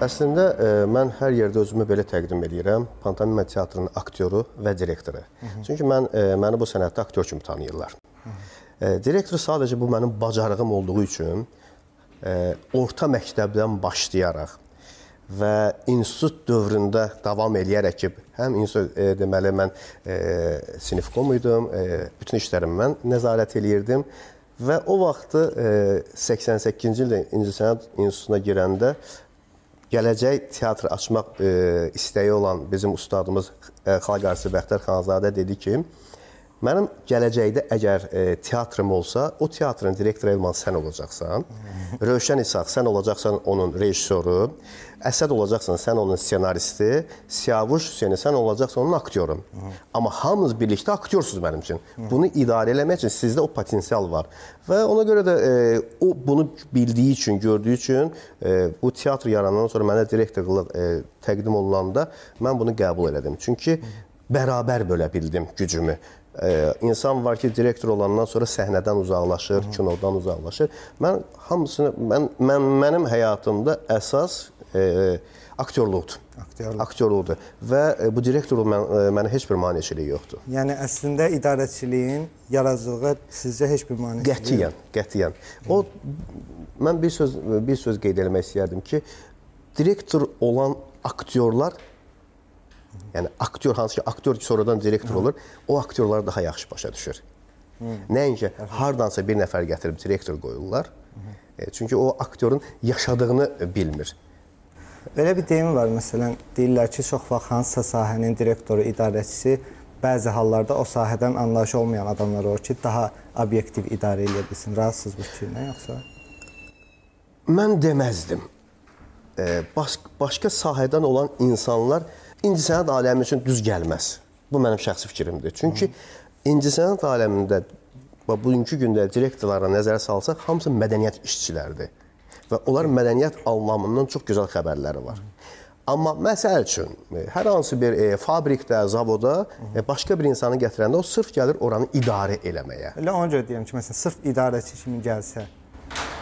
Əslində ə, mən hər yerdə özümü belə təqdim edirəm. Pantomima teatrının aktyoru və direktoru. Çünki mən ə, məni bu sənətdə aktyor kimi tanıyırlar. Ə, direktor sadəcə bu mənim bacarığım olduğu üçün orta məktəbdən başlayaraq və institut dövründə davam eləyərək ki, həm institut e, deməli mən e, sinifkom idim, e, bütün işlərimi mən nəzarət eləyirdim və o vaxtı e, 88-ci ildə İncəsənət İnstitutuna girəndə gələcək teatr açmaq e, istəyi olan bizim ustadımız e, Xalq artisti Bəxtər Xanzadə dedi ki, Mənim gələcəkdə əgər e, teatrım olsa, o teatrın direktoru Elman sən olacaqsan. Rövşən İsaq sən olacaqsan onun rejissoru. Əsəd olacaqsan sən onun ssenaristi. Siyavuş Hüseyni sən olacaqsan onun aktyoru. Amma hamınız birlikdə aktyorsunuz mənim üçün. Bunu idarə eləmək üçün sizdə o potensial var. Və ona görə də e, o bunu bildiyi üçün, gördüyü üçün e, bu teatr yaranandan sonra mənə direktorluq e, təqdim olunanda mən bunu qəbul elədim. Çünki bərabər bölə bildim gücümü e, insan var ki, direktor olandan sonra səhnədən uzaqlaşır, Hı. kinodan uzaqlaşır. Mən hamısını mən mən mənim həyatımda əsas aktyorluqdur. Aktyorluq. Aktyorluqdur və e, bu direktorluq mən, e, mənə heç bir maneçiliyi yoxdur. Yəni əslində idarəçiliyin yaradıcılığa sizcə heç bir maneçiliyi Qətiyyən, qətiyyən. O mən bir söz bir söz qeyd etmək istəyərdim ki, direktor olan aktyorlar Yəni aktyor hansı ki, aktyor ki, sonradan direktor olur, o aktyorları daha yaxşı başa düşür. Nəinki hardansa bir nəfər gətirib direktor qoyurlar. E, çünki o aktyorun yaşadığını bilmir. Belə bir deyim var, məsələn, deyirlər ki, çox vaxt hansısa sahənin direktoru, idarəçisi bəzi hallarda o sahədən anlayışı olmayan adamlar olur ki, daha obyektiv idarə edə bilsin. Razısınız bu fikrinə yoxsa? Mən deməzdim. E, baş, başqa sahədən olan insanlar incəsənət aləmi üçün düz gəlməz. Bu mənim şəxsi fikrimdir. Çünki incəsənət aləmində bugünkü gündə direktorlara nəzərə salsaq, hamısı mədəniyyət işçiləridir və onlar mədəniyyət anlamından çox gözəl xəbərləri var. Amma məsəl üçün hər hansı bir e, fabrikdə, zavoda e, başqa bir insanı gətirəndə o sırf gəlir oranı idarə eləməyə. Elə ona görə deyirəm ki, məsələn, sırf idarəçi kimi gəlsə,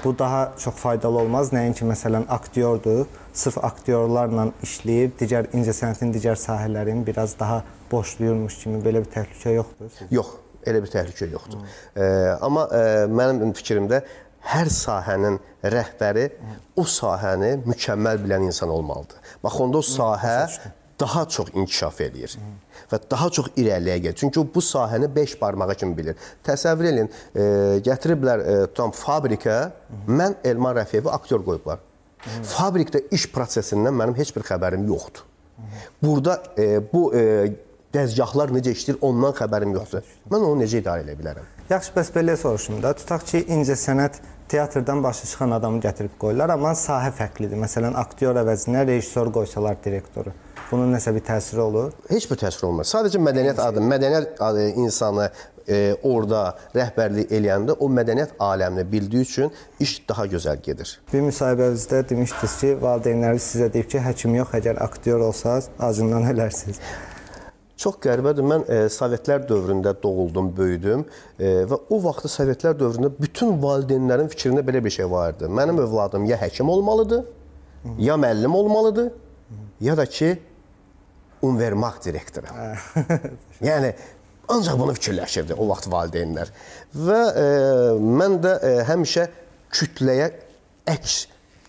bu daha çox faydalı olmaz. Nəinki məsələn aktyordur, sırf aktyorlarla işləyib digər incəsənətin digər sahələrini biraz daha boşlayırmış kimi belə bir təhlükə yoxdur. Sizcə? Yox, elə bir təhlükə yoxdur. E, amma e, mənim fikrimdə hər sahənin rəhbəri o sahəni mükəmməl bilən insan olmalıdır. Bax onda o sahə daha çox inkişaf eləyir və daha çox irəliyə gedir. Çünki o bu sahəni 5 barmağı kimi bilir. Təsəvvür edin, e, gətiriblər e, tam fabrikə, mən Elman Rəfiyevi aktyor qoyublar. Fabrikdə iş prosesindən mənim heç bir xəbərim yoxdur. Burada e, bu e, dəzgahlar necə işləyir, ondan xəbərim yoxdur. Mən onu necə idarə edə bilərəm? Yaxşı, bəs belə soruşum da. Tutaq ki, incəsənət teatrdan başa çıxan adamı gətirib qoyurlar, amma sahə fərqlidir. Məsələn, aktyor əvəzinə rejissor qoysalar direktoru. Bunun nəsə bir təsiri olur? Heç bir təsir olmaz. Sadəcə mədəniyyət adı, mədəniyyət adı insanı e, orada rəhbərlik eləyəndə o mədəniyyət aləmini bildiyi üçün iş daha gözəl gedir. Bir müsahibəmizdə demişdiniz ki, valideynləriniz sizə deyib ki, həkim yox, əgər aktyor olsanız acından ölərsiniz. Çox qəribədir. Mən e, Sovetlər dövründə doğuldum, böyüdüm e, və o vaxtı Sovetlər dövründə bütün valideynlərin fikrində belə bir şey var idi. Mənim övladım ya həkim olmalıdır, ya müəllim olmalıdır, ya da ki univermaq direktoru. yəni ancaq bunu fikirləşirdi o vaxt valideynlər. Və e, mən də e, həmişə kütləyə əks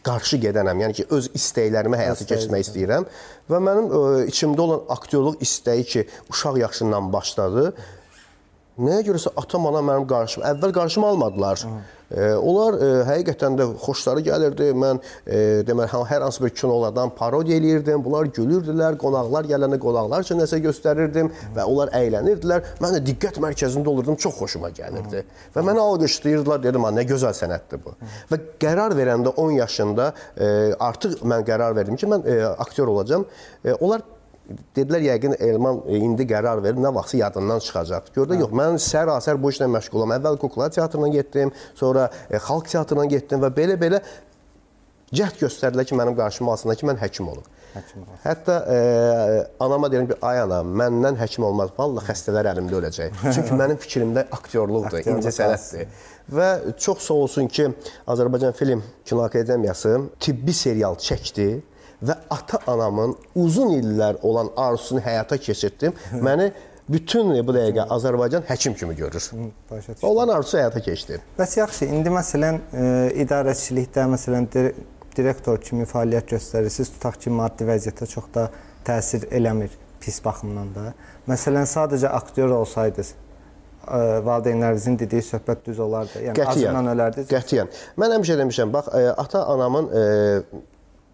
qarşı gedənəm. Yəni ki, öz istəklərimi həyata keçirmək istəyirəm və mənim ə, içimdə olan aktyorluq istəyi ki, uşaq yaşından başladı. Nəyə görəsə atam, anam mənim qarşıma əvvəl qarşıma almadılar. Hı. E, onlar e, həqiqətən də xoşları gəlirdi. Mən e, deməli hər hansı bir kinolardan parodiya eləyirdim. Bunlar gülürdülər. Qonaqlar gələndə qonaqlar üçün nəsə göstərirdim və onlar əylənirdilər. Mən də diqqət mərkəzində olurdum. Çox xoşuma gəlirdi. Və məni alqışlayırdılar. Dedim, "Ha, nə gözəl sənətdir bu." Və qərar verəndə 10 yaşında e, artıq mən qərar verdim ki, mən e, aktyor olacağam. E, onlar dedilər yəqin Elman e, indi qərar verir, nə vaxtsa yadından çıxacaq. Gördü, yox, mən sər-asər bu işlə məşğulam. Əvvəl kukla teatrına getdim, sonra e, xalq teatrına getdim və belə-belə cəhd göstərdilər ki, mənim qarşıma alsınlar ki, mən həkim olum. Həkim olum. Hətta e, anama deyirəm ki, ay ana, məndən həkim olmaz. Vallah xəstələr əlimdə öləcək. Çünki mənim fikrimdə aktyorluqdur, incə sənətdir. Və çox sağ olsun ki, Azərbaycan Film Kino Akademiyası tibbi serial çəkdi və ata-anamın uzun illər olan arzusunu həyata keçirtdim. Məni bütün bu dəqiqə Azərbaycan həkim kimi görür. Olan arzusu həyata keçdi. Bəs yaxşı, indi məsələn e, idarəçilikdə məsələn dir direktor kimi fəaliyyət göstərirsiniz, tutaq ki, maddi vəziyyətə çox da təsir eləmir pis baxımdan da. Məsələn, sadəcə aktyor olsaydınız, e, valideynlərinizin dediyi söhbət düz olardı. Yəni Qətiyyən. acından ölərdiniz. Qətiyyən. Mən həmişə demişəm, bax, e, ata-anamın e,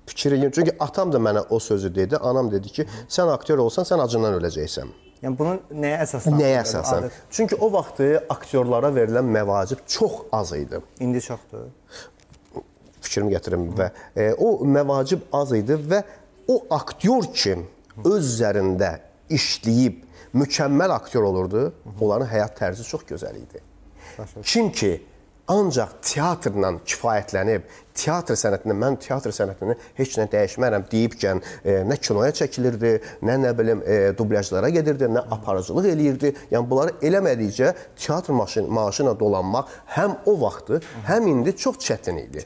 fikri, çünki atam da mənə o sözü dedi, anam dedi ki, sən aktyor olsan, sən acından öləcəksən. Yəni bunu nəyə əsaslanır? Nəyə əsasən? Çünki o vaxtı aktyorlara verilən məvacib çox az idi. İndi çoxdur. Fikrimi gətirim və e, o məvacib az idi və o aktyor ki öz üzərində işləyib mükəmməl aktyor olurdu, onların həyat tərzi çox gözəl idi. Kim ki ancaq teatrla kifayətlənib, teatr sənətində mən teatr sənətini heç nə dəyişmərəm deyibkən, e, nə kinoya çəkilirdi, nə nə bilim e, dublyajlara gedirdi, nə aparıcılıq eləyirdi. Yəni bunları eləmədikcə teatr maşın maaşına dolanmaq həm o vaxtı, həm indi çox çətin idi.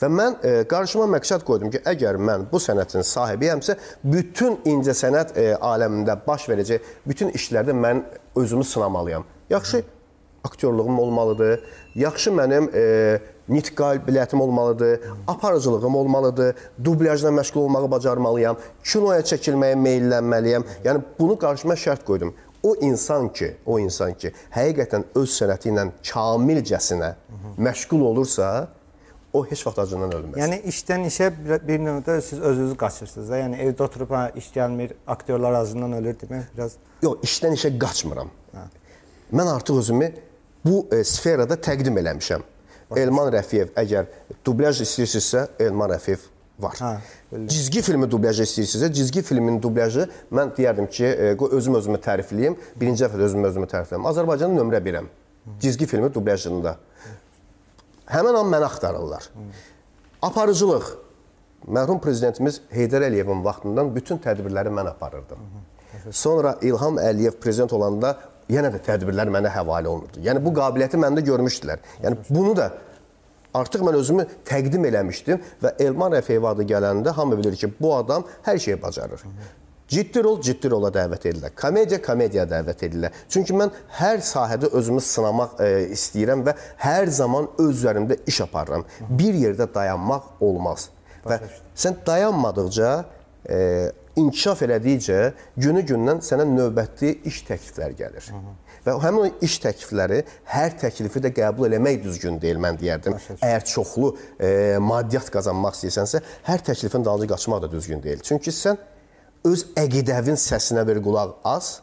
Və mən e, qarşıma məqsəd qoydum ki, əgər mən bu sənətin sahibiyəmsə, bütün incəsənət e, aləmində baş verəcək bütün işlərdə mən özümü sınamalıyam. Yaxşı aktyorluğum olmalıdır. Yaxşı mənim e, nitq qabiliyyətim olmalıdır, aparıcılığım olmalıdır, dublyajla məşğul olmağı bacarmalıyam, kinoya çəkilməyə meylənməliyəm. Yəni bunu qarşıma şərt qoydum. O insan ki, o insan ki, həqiqətən öz sənəti ilə kamilcəsinə məşğul olursa, o heç vaxt acından ölməz. Yəni işdən işə bir, bir növdə siz özünüz qaçırsınız da. Yəni evdə oturub ha iş gəlmir, aktyorlar acından ölür demək biraz Yox, işdən işə qaçmıram. Mən artıq özümü bu e, sferada təqdim eləmişəm. Elman Rəfiyev əgər dublyaj istəyirsinizsə, Elman Rəfiyev var. Hə. Cizgi filmi dublyajı istəyirsinizsə, cizgi filmin dublyajı mən deyərdim ki, e, özüm özümü tərifləyim. Birinci dəfə özüm özümü tərifləyim. Azərbaycanın nömrə 1-əm. Cizgi filmi dublyajında. Həmin an məni axtarırlar. Aparıcılıq. Mərhum prezidentimiz Heydər Əliyevin vaxtından bütün tədbirləri mən aparırdım. Sonra İlham Əliyev prezident olanda yenə də tədbirlər mənə həvalə olunurdu. Yəni bu qabiliyyəti məndə görmüşdülər. Yəni bunu da artıq mən özümü təqdim eləmişdim və Elman Rəfiyev adı gələndə hamı bilir ki, bu adam hər şeyi bacarır. Ciddi rol ciddi rola dəvət edirlər. Komediya komediyaya dəvət edirlər. Çünki mən hər sahədə özümü sınamaq e, istəyirəm və hər zaman öz üzərimdə iş aparıram. Bir yerdə dayanmaq olmaz. Və sən dayanmadıqca, inkişaf elədikcə günü-gündən sənə növbəti iş təklifləri gəlir. Və həmin o iş təklifləri hər təklifi də qəbul eləmək düzgün deyil mən deyərdim. Əgər çoxlu e, maddiyyat qazanmaq istəyirsənsə, hər təklifin dalınca qaçmaq da düzgün deyil. Çünki sən öz əqidəvin səsinə bir qulaq as.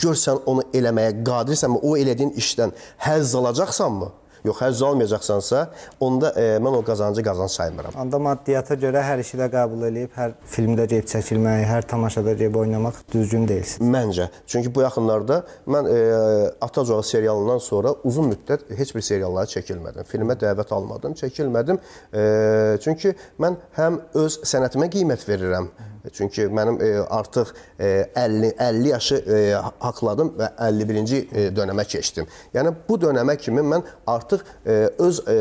Gör sən onu eləməyə qadirsanmı, o elədiyin işdən həzz alacaqsanmı? Yox, həzz almayacaqsansa, onda e, mən o qazancı qazanc saymıram. Onda maddiyyata görə hər işi də qəbul eləyib, hər filmdə gəlib çəkilmək, hər tamaşada gəlib oynamaq düzgün deyil. Məncə. Çünki bu yaxınlarda mən e, Atacağı serialından sonra uzun müddət heç bir seriallara çəkilmədim. Filmə dəvət almadım, çəkilmədim. E, çünki mən həm öz sənətimə qiymət verirəm. Çünki mənim e, artıq e, 50 50 yaşı e, haqladım və 51-ci e, dönəmə keçdim. Yəni bu dönəmə kimi mən artıq e, öz e,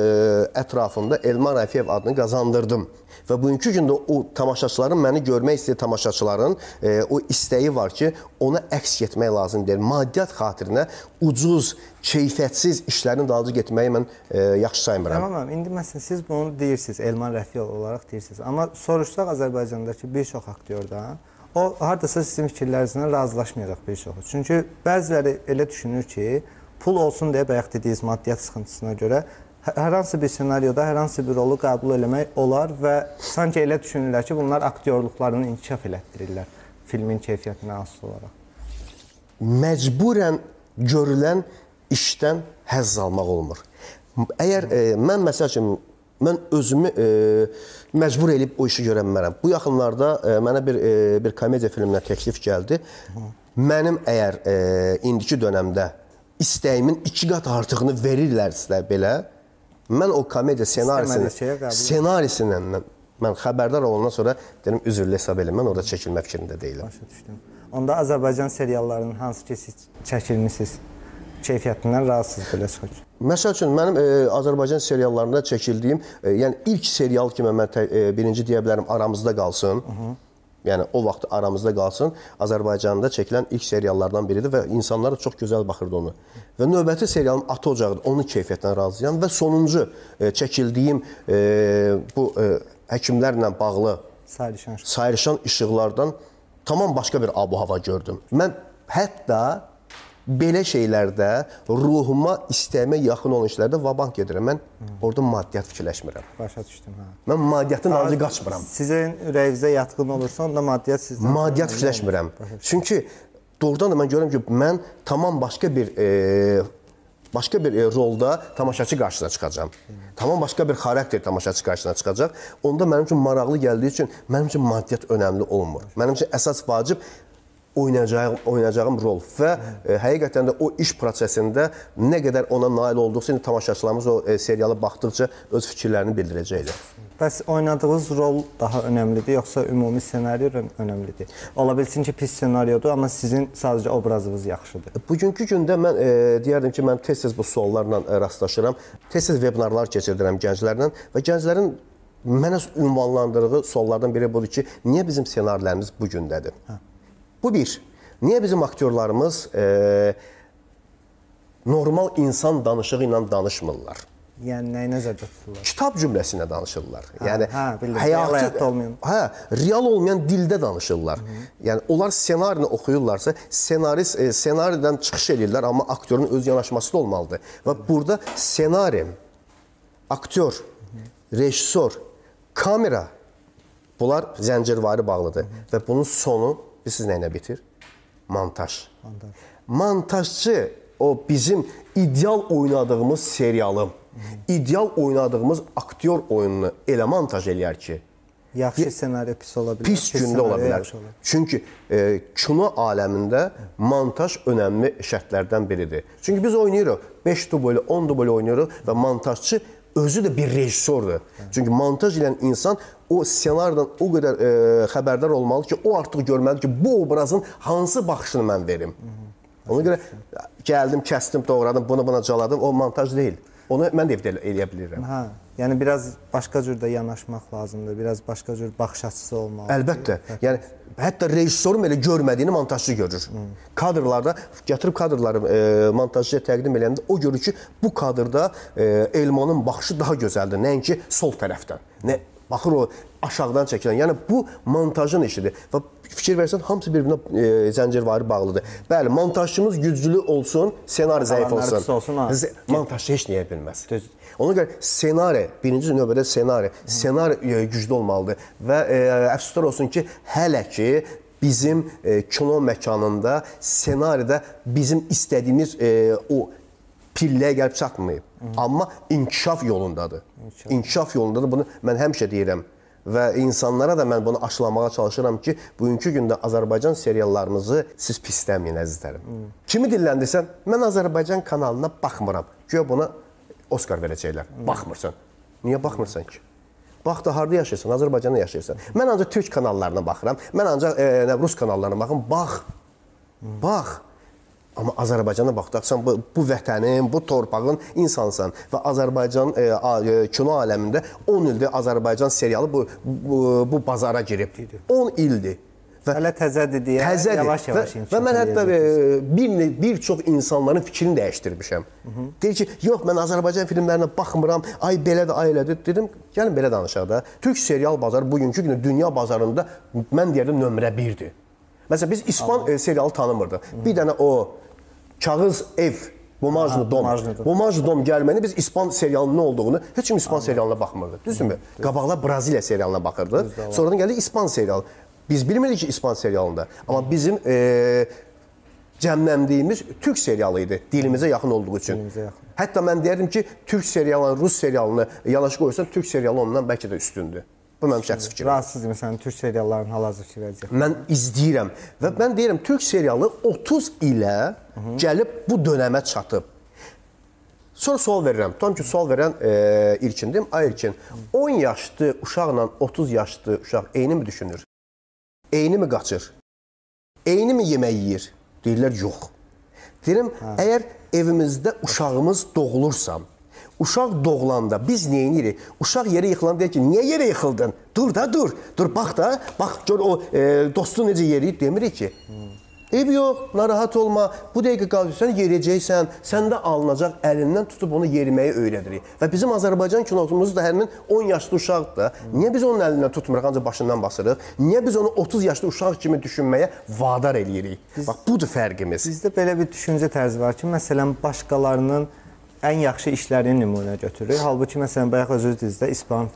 ətrafımda Elman Rəfiyev adını qazandırdım. Və bugünkü gündə o tamaşaçıların məni görmək istəyir tamaşaçıların e, o istəyi var ki, ona əks etmək lazım deyil. Maddiyyat xatirinə ucuz, keyfiyyətsiz işlərin dalınca getməyi mən e, yaxşı saymıram. Tamam, indi məsələn siz bunu deyirsiniz, Elman Rəfiyev olaraq deyirsiniz. Amma soruşsaq Azərbaycandakı bir çox aktyordan, o hardasa sizin fikirlərinizlə razılaşmayacaq bir çoxu. Çünki bəziləri elə düşünür ki, pul olsun deyə bayaq dediyiniz maddiyyat sıxıntısına görə hər hər hansı bir ssenarioda hər hansı bir rolu qəbul eləmək olar və sanki elə düşünürlər ki, bunlar aktyorluqlarını inkişaf elətdirirlər filmin keyfiyyətinə asılı olaraq. məcburən görülən işdən həzz almaq olmur. Əgər e, mən məsəl üçün mən özümü e, məcbur edib o işi görə bilmərəm. Bu yaxınlarda e, mənə bir e, bir komediya filminə təklif gəldi. Mənim əgər e, indiki dövrdə istəyimin 2 qat artığını verirlərsə belə, mən o komediya qəbul- ssenarisindən mən, mən xəbərdar olandan sonra dedim üzrlü hesab eləmə, mən orada çəkilmə fikrində deyiləm. Başa düşdüm. Onda Azərbaycan seriallarının hansı ki siz çəkilmisiniz, keyfiyyətindən razısınız belə çıxır. ki. Məsəl üçün mənim e, Azərbaycan seriallarında çəkildiyim, e, yəni ilk serial kimi mən tə, e, birinci deyə bilərəm aramızda qalsın. Hı -hı. Yəni o vaxt aramızda qalsın. Azərbaycanda çəkilən ilk seriallardan biridir və insanlar çox gözəl baxırdı onu. Və növbəti serialım Ata Ocağıdır. Onun keyfiyyətindən razıyam və sonuncu e, çəkildiyim e, bu e, həkimlərlə bağlı Sayrışan. sayrışan işıqlardan tamam başqa bir abu-hava gördüm. Mən hətta belə şeylərdə ruhuma, istəyimə yaxın olan işlərdə vabank gedirəm. Mən orada maddiyyat fikirləşmirəm. Başa düşdüm ha. Mən maddiyyatın dalınca qaçmıram. Sizin ürəyinizə yatqın olursa, onda maddiyyat sizdən Maddiyyat fikirləşmirəm. Çünki doğrudan da mən görürəm ki, mən tamam başqa bir e, başqa bir e, rolda tamaşaçı qarşısına çıxacağam. Tamam başqa bir xarakter tamaşaçı qarşısına çıxacaq. Onda mənim üçün maraqlı gəldiyi üçün mənim üçün maddiyyat önəmli olmur. Mənim üçün əsas vacib oynayacağım oynayacağım rol və e, həqiqətən də o iş prosesində nə qədər ona nail olduqca indi tamaşaçılarımız o e, seriala baxdıqca öz fikirlərini bildirəcəklər. Bəs oynadığınız rol daha önəmlidir, yoxsa ümumi ssenari ön- önəmlidir? Ola bilsin ki, pis ssenariodur, amma sizin sadəcə obrazınız yaxşıdır. Bugünkü gündə mən e, deyərdim ki, mən tez-tez bu suallarla e, rastlaşıram. Tez-tez vebinarlar keçirdirəm gənclərlə və gənclərin mənə ünvanlandırdığı suallardan biri budur ki, niyə bizim ssenarilərimiz bu gündədir? Bu bir. Niyə bizim aktyorlarımız e, normal insan danışığı ilə danışmırlar? Yəni nəyi nəzərdə tuturlar? kitab cümləsinə danışırlar. yəni hə, bildim. Real həyatda olmayan. Hə, real olmayan dildə danışırlar. Hı -hı. Yəni onlar ssenarini oxuyurlarsa, ssenarist e, ssenaridən çıxış edirlər, amma aktyorun öz yanaşması da olmalıdır. Və burada ssenari, aktyor, rejissor, kamera bunlar zəncirvari bağlıdır və bunun sonu bilirsiniz nə ilə bitir? Montaj. Montaj. Montajçı o bizim ideal oynadığımız serialım, ideal oynadığımız aktyor oyununu elə montaj eləyər ki, Yaxşı ssenari pis ola bilər. pis gündə ola bilər. Çünki e, kino aləmində montaj önəmli şərtlərdən biridir. Çünki biz oynayırıq 5 dubl, 10 dubl oynayırıq və montajçı özü də bir rejissordur. Çünki montaj edən insan o ssenaridən o qədər e, xəbərdar olmalıdır ki, o artıq görməlidir ki, bu obrazın hansı baxışını mən verim. Ona görə gəldim, kəsdim, doğradım, bunu buna caladım, o montaj deyil. Onu mən də evdə elə- eləyə bilirəm. Hə, yəni biraz başqa cür də yanaşmaq lazımdır. Biraz başqa cür baxış açısı olmalıdır. Əlbəttə. Yəni hətta rejissorun belə görmədiyini montajçı görür. Kadrlarda gətirib kadrları e, montajçıya təqdim edəndə o görür ki, bu kadrda e, Elmanın baxışı daha gözəldir, nəinki sol tərəfdən. Nə baxır o aşağıdan çəkilən. Yəni bu montajın işidir. Və fikir versən hamısı bir-birinə e, zəncirvari bağlıdır. Bəli, montajçımız güclü olsun, ssenari zəif olsun. olsun, Montajçı heç nəyə bilməz. Düzdür. Ona görə ssenari, birinci növbədə ssenari, ssenari güclü olmalıdır və e, əfsuslar olsun ki, hələ ki bizim e, kino məkanında ssenaridə bizim istədiyimiz e, o pilləyə gəlib çatmayıb. Amma inkişaf yolundadır. İnkişaf yolundadır. Bunu mən həmişə deyirəm və insanlara da mən bunu aşılamağa çalışıram ki, bugünkü gündə Azərbaycan seriallarımızı siz pisləməyin əzizlərim. Kimi dilləndirsən, mən Azərbaycan kanalına baxmıram. Güya buna Oskar verəcəklər. Baxmırsan. Niyə baxmırsan ki? Bax da harda yaşayırsan? Azərbaycanda yaşayırsan. Mən ancaq türk kanallarına baxıram. Mən ancaq e, nə, rus kanallarına baxıram. Bax. Bax. Amma Azərbaycana baxdaqsan bu, bu vətənin, bu torpağın insansan və Azərbaycan e, e, kino aləmində 10 ildir Azərbaycan serialı bu bu, bu bazara girib. 10 ildir. Və Hələ təzədir deyə təzədir. yavaş-yavaş inkişaf və mən hətta eləyəcək. e, bir bir çox insanların fikrini dəyişdirmişəm. Deyir ki, yox mən Azərbaycan filmlərinə baxmıram. Ay belədir, ay elədir. Dedim, gəlin belə danışaq da. Türk serial bazarı bugünkü gündə dünya bazarında mən deyərdim nömrə 1-dir. Məsələn biz İspan e, serialı tanımırdıq. Bir dənə o kağız ev Bumajlı dom. Bumajlı dom. Gəlməni biz İspan serialının nə olduğunu heç kim İspan serialına baxmırdı. Düzdürmü? Qabaqlar Braziliya serialına baxırdıq. Sonradan gəldi İspan serialı. Biz bilmirdik ki İspan serialında. Amma bizim e, cəmləndiyimiz türk serialı idi. Dilimizə yaxın olduğu üçün. Dilimizə yaxın. Hətta mən deyərdim ki, türk serialını, rus serialını yanaşı qoysan, türk serialı ondan bəlkə də üstündür. Bu mənim şəxsi fikrim. Rahatsız məsələn türk seriallarının hal-hazırki vəziyyəti. Mən izləyirəm və mən deyirəm türk serialı 30 ilə gəlib bu dönəmə çatıb. Sonra sual verirəm. Tam ki sual verən e, İlkindim. Ay İlkin, 10 yaşlı uşaqla 30 yaşlı uşaq eyni mi düşünür? Eyni mi qaçır? Eyni mi yemək yeyir? Deyirlər yox. Deyirəm, əgər evimizdə uşağımız doğulursa, uşaq doğulanda biz nə edirik? Uşaq yerə yıxılanda deyir ki, niyə yerə yıxıldın? Dur da, dur. Dur bax da, bax gör o e, dostu necə yeriyib demirik ki. Eyb yox, narahat olma. Bu dəqiqə qalırsan, yerəcəksən. Səndə alınacaq, əlindən tutub onu yeriməyi öyrədirik. Və bizim Azərbaycan kinomuz da həmin 10 yaşlı uşaqdır. da. Niyə biz onun əlindən tutmuruq, ancaq başından basırıq? Niyə biz onu 30 yaşlı uşaq kimi düşünməyə vadar eləyirik? Bax, budur fərqimiz. Bizdə belə bir düşüncə tərzi var ki, məsələn, başqalarının ən yaxşı işlərini nümunə götürür. Halbuki məsələn bayaq özünüz dediniz də İspan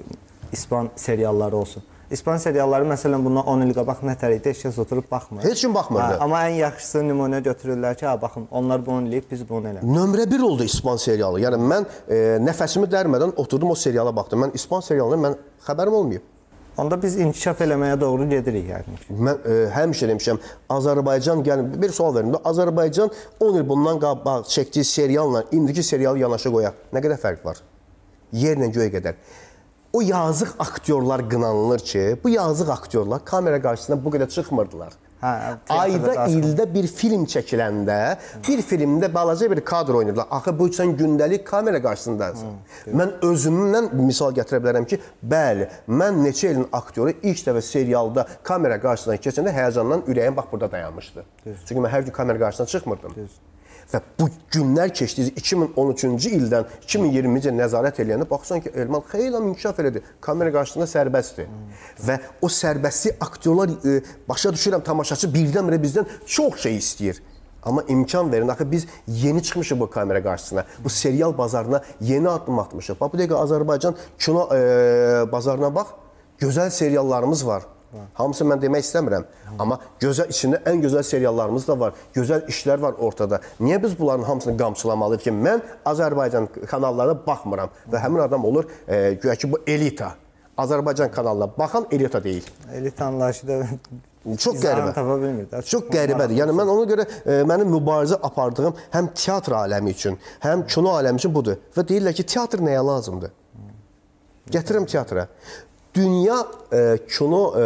İspan serialları olsun. İspan serialları məsələn bundan 10 il qabaq nə tər idi? Heç kəs oturub baxmır. Heç kim baxmırdı. Hə, amma ən yaxşısı nümunə götürürlər ki, ha baxın, onlar bunu eləyib, biz bunu eləmirik. Nömrə 1 oldu İspan serialı. Yəni mən e, nəfəsimi dərmədən oturdum o seriala baxdım. Mən İspan serialını mən xəbərim olmayıb. Onda biz inkişaf eləməyə doğru gedirik yəni. Mən e, həmişə demişəm, Azərbaycan gəlin bir sual verin. Azərbaycan 10 il bundan qabaq çəkdiyi serialla indiki serialı yanaşı qoyaq. Nə qədər fərq var? Yerlə göyə qədər. O yazıq aktyorlar qınanılır ki, bu yazıq aktyorlar kamera qarşısına bu qədər çıxmırdılar. Hə, Ayda, ildə bir film çəkiləndə, bir filmdə balaca bir kadr oynayırlar. Axı bu sən gündəlik kamera qarşısındasan. Mən özümdən misal gətirə bilərəm ki, bəli, mən neçə ilin aktyoru ilk dəfə serialda kamera qarşısına keçəndə həyəcandan ürəyim bax burada dayanmışdı. Çünki mən hər gün kamera qarşısına çıxmırdım. Və bu günlər keçdi 2013-cü ildən 2020-ci nəzarət eləyəndə baxsan ki, Elman xeyli inkişaf elədi. Kamera qarşısında sərbəstdir. Və o sərbəstlik aktyorlar e, başa düşürəm tamaşaçı birdən-birə bizdən çox şey istəyir. Amma imkan verin. Axı biz yeni çıxmışıq bu kamera qarşısına. Bu serial bazarına yeni addım atmışıq. Bax bu dəqiqə Azərbaycan kino e, bazarına bax. Gözəl seriallarımız var. Hamısı mən demək istəmirəm. Amma gözəl içində ən gözəl seriallarımız da var. Gözəl işlər var ortada. Niyə biz bunların hamısını qamçılamalıyıq ki, mən Azərbaycan kanallarına baxmıram və həmin adam olur, e, güya ki bu elita. Azərbaycan kanalına baxan elita deyil. Elit anlayışı da Çox qəribə. tapa bilmir də. Çox qəribədir. Yəni mən ona görə e, mənim mübarizə apardığım həm teatr aləmi üçün, həm kino aləmi üçün budur. Və deyirlər ki, teatr nəyə lazımdır? Gətirirəm teatra. Dünya e, kino e,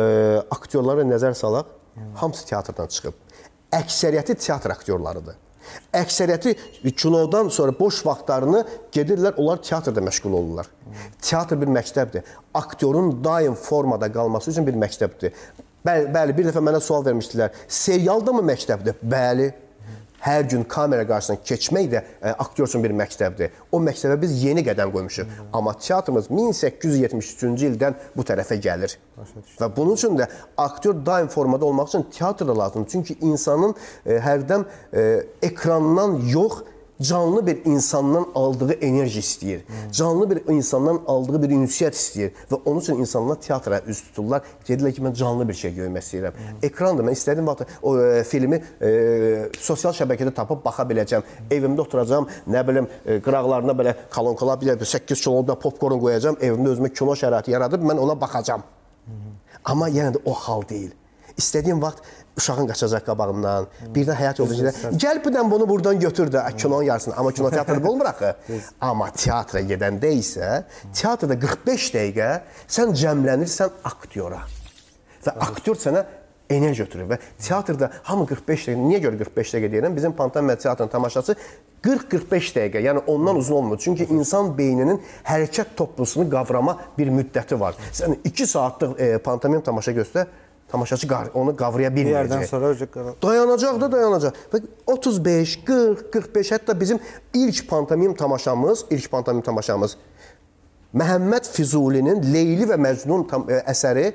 aktyorları nəzər salaq, hamısı teatrdan çıxıb. Əksəriyyəti teatr aktyorlarıdır. Əksəriyyəti kinodan sonra boş vaxtlarını gedirlər, onlar teatrda məşğul olurlar. Teatr bir məktəbdir. Aktyorun daim formada qalması üçün bir məktəbdir. Bəli, bəli, bir dəfə mənə sual vermişdilər. Serial da mı məktəbdir? Bəli. Hər gün kamera qarşısına keçmək də ə, aktyor üçün bir məktəbdir. O məktəbə biz yeni qədəm qoymuşuq. Amma teatrımız 1873-cü ildən bu tərəfə gəlir. Və bunun üçün də aktyor daim formada olmaq üçün teatr da lazımdır. Çünki insanın ə, hərdən ə, ekrandan yox, canlı bir insandan aldığı enerji istəyir. Canlı bir insandan aldığı bir ünsiyyət istəyir və onun üçün insanlar teatra üz tuturlar. Gedirlər ki, mən canlı bir şey görmək istəyirəm. Ekrandır. Mən istədiyim vaxt o e, filmi e, sosial şəbəkədə tapıb baxa biləcəm. Evimdə oturacağam, nə bilim, e, qıraqlarına belə kolonkalar, bir də 8 kiloluqda popkorn qoyacağam, evimdə özümə kino şəraiti yaradıb mən ona baxacağam. Amma yenə də o hal deyil. İstədiyim vaxt uşağın qaçacaq qabağımdan. Birdən həyat yoldaşı gəl bu dən bunu buradan götür də kinonun yarısını. Amma kino teatrda olmur axı. Amma teatra gedəndə isə teatrda 45 dəqiqə sən cəmlənirsən aktyora. Və aktyor sənə enerji götürür və teatrda hamı 45 dəqiqə, niyə görə 45 dəqiqə deyirəm? Bizim Pantomima teatrının tamaşaçısı 40-45 dəqiqə, yəni ondan uzun olmur. Çünki insan beyninin hərəkət toplusunu qavrama bir müddəti var. Sən 2 saatlıq e, pantomim tamaşa göstər, tamaşaçı onu qavraya bir yerdən bilməyəcək. sonra öcə qara- Dayanacaq da dayanacaq. Və 35, 40, 45 hətta bizim ilk pantomim tamaşamız, ilk pantomim tamaşamız Məhəmməd Füzulinin Leyli və Məcnun tam, ə, əsəri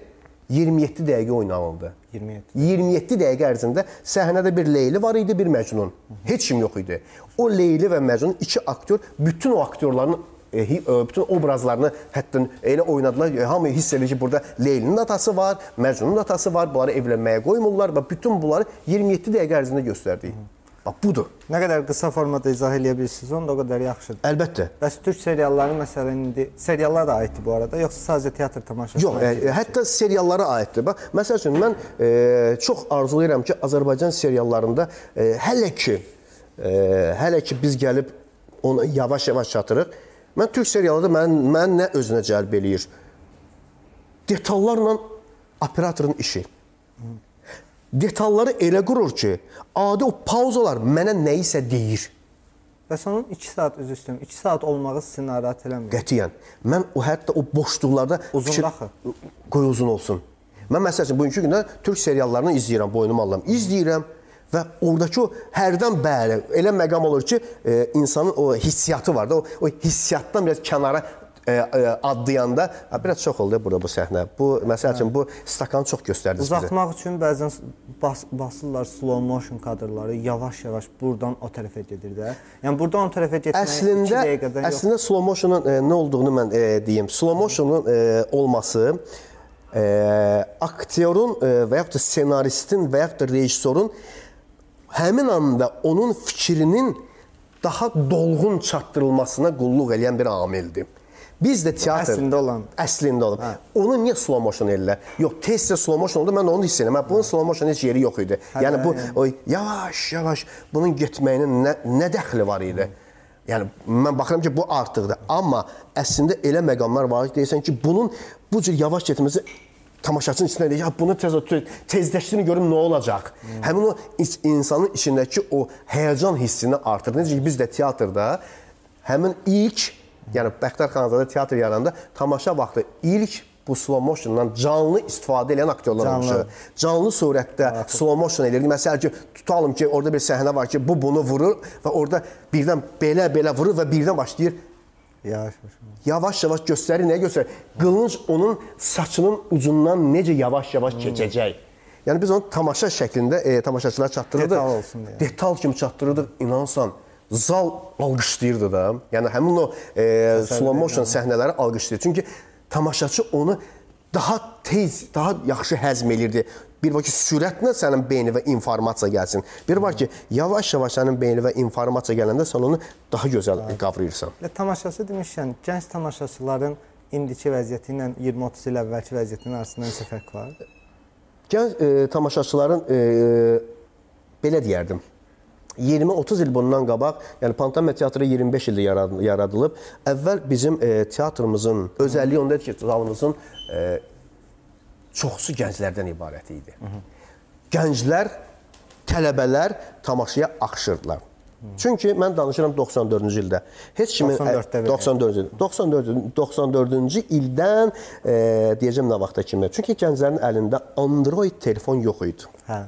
27 dəqiqə oynanıldı. 27. 27 dəqiqə ərzində səhnədə bir Leyli var idi, bir Məcnun. Heç kim yox idi. O Leyli və Məcnun iki aktyor bütün o aktyorların e, e, bütün obrazlarını hətta elə oynadılar. E, Hamı hiss edir ki, burada Leylinin atası var, Məcnunun atası var. Bunları evlənməyə qoymurlar və bütün bunları 27 dəqiqə ərzində göstərdik. Bax budur. Nə qədər qısa formada izah eləyə bilirsiniz, onda o qədər yaxşıdır. Əlbəttə. Bəs türk serialları məsələn indi seriallar da aiddir bu arada, yoxsa sadəcə teatr tamaşası? Yox, e, hətta seriallara aiddir. Bax, məsəl üçün mən e, çox arzulayıram ki, Azərbaycan seriallarında e, hələ ki e, hələ ki biz gəlib ona yavaş-yavaş çatırıq. Mən türk serialında mən mən nə özünə cəlb eləyir? Detallarla operatorun işi. detalları elə qurur ki, adi o pauzalar mənə nə isə deyir. Bəs onun 2 saat üzü üstüm, 2 saat olmağı sizi narahat eləmir. Qətiyyən. Mən o hətta o boşluqlarda Uzun axı. qoy uzun olsun. Mən məsəl üçün bugünkü gündə türk seriallarını izləyirəm, boynuma alıram. İzləyirəm və oradakı o hərdən bəri elə məqam olur ki, e, insanın o hissiyatı var da, o, o hissiyatdan biraz kənara e, e, adlayanda biraz çox oldu burada bu səhnə. Bu məsəl üçün bu stakanı çox göstərdiniz bizə. Uzatmaq üçün bəzən bas, basırlar slow motion kadrları, yavaş-yavaş buradan o tərəfə gedir də. Yəni buradan o tərəfə getmək 2 Əslində dəqiqədən yox. əslində slow motionun e, nə olduğunu mən e, deyim. Slow motionun e, olması e, aktyorun e, və yaxud da ssenaristin və yaxud da rejissorun həmin anda onun fikrinin daha dolğun çatdırılmasına qulluq edən bir amildir. Biz də teatr Əslində olan. əslində olub. Onu niyə slow motion edirlər? Yox, tez-tez slow motion oldu. Mən onu hiss edirəm. Bunun slow motion heç yeri yox idi. Yəni bu o yavaş, yavaş bunun getməyinin nə nə dəxli var idi? Yəni mən baxıram ki, bu artıqdır. Amma əslində elə məqamlar var ki, deyirsən ki, bunun bu cür yavaş getməsi tamaşaçının içində ya bunu tez tezləşdirin görüm nə olacaq. Hmm. Həmin o insanın içindəki o həyəcan hissini artırır. Necə ki biz də teatrda həmin ilk, yəni Bəxtər Xanzadə teatr yarananda tamaşa vaxtı ilk bu slow motiondan canlı istifadə edən aktyorlar Canlı. olmuşdu. Canlı surətdə slow motion edirdi. Məsələn ki, tutalım ki, orada bir səhnə var ki, bu bunu vurur və orada birdən belə-belə vurur və birdən başlayır Yavaş-yavaş. yavaş-yavaş göstərir, nə göstərir? Qılınc onun saçının ucundan necə yavaş-yavaş keçəcək. Yəni biz onu tamaşa şəklində e, tamaşaçılara çatdırırdıq. Detal olsun deyə. Detal kimi çatdırırdıq, inansan. Zal alqışlayırdı da. Yəni həmin o e, slow motion səhnələri alqışlayır. Çünki tamaşaçı onu daha tez, daha yaxşı həzm elirdi. Bir var ki, sürətlə sənin beyninə informasiya gəlsin. Bir var ki, yavaş-yavaş sənin beyninə informasiya gələndə sən onu daha gözəl qavrayırsan. Və tamaşaçı demişkən, gənc tamaşaçıların indiki vəziyyəti ilə 20-30 il əvvəlki vəziyyətinin arasında nəsə fərq var? Gənc e, tamaşaçıların e, belə deyərdim. 20-30 il bundan qabaq, yəni Pantomima teatrı 25 ildə yarad- yaradılıb. Əvvəl bizim e, teatrımızın özəlliyi ondadır ki, zalımızın e, çoxsu gənclərdən ibarət idi. Gənclər, tələbələr tamaşaya axışırdılar. Çünki mən danışıram 94-cü ildə. Heç kimin 94-də belə. 94-cü 94 94-cü ildən e, deyəcəm nə vaxta kimi. Çünki gənclərin əlində Android telefon yox idi. Hə.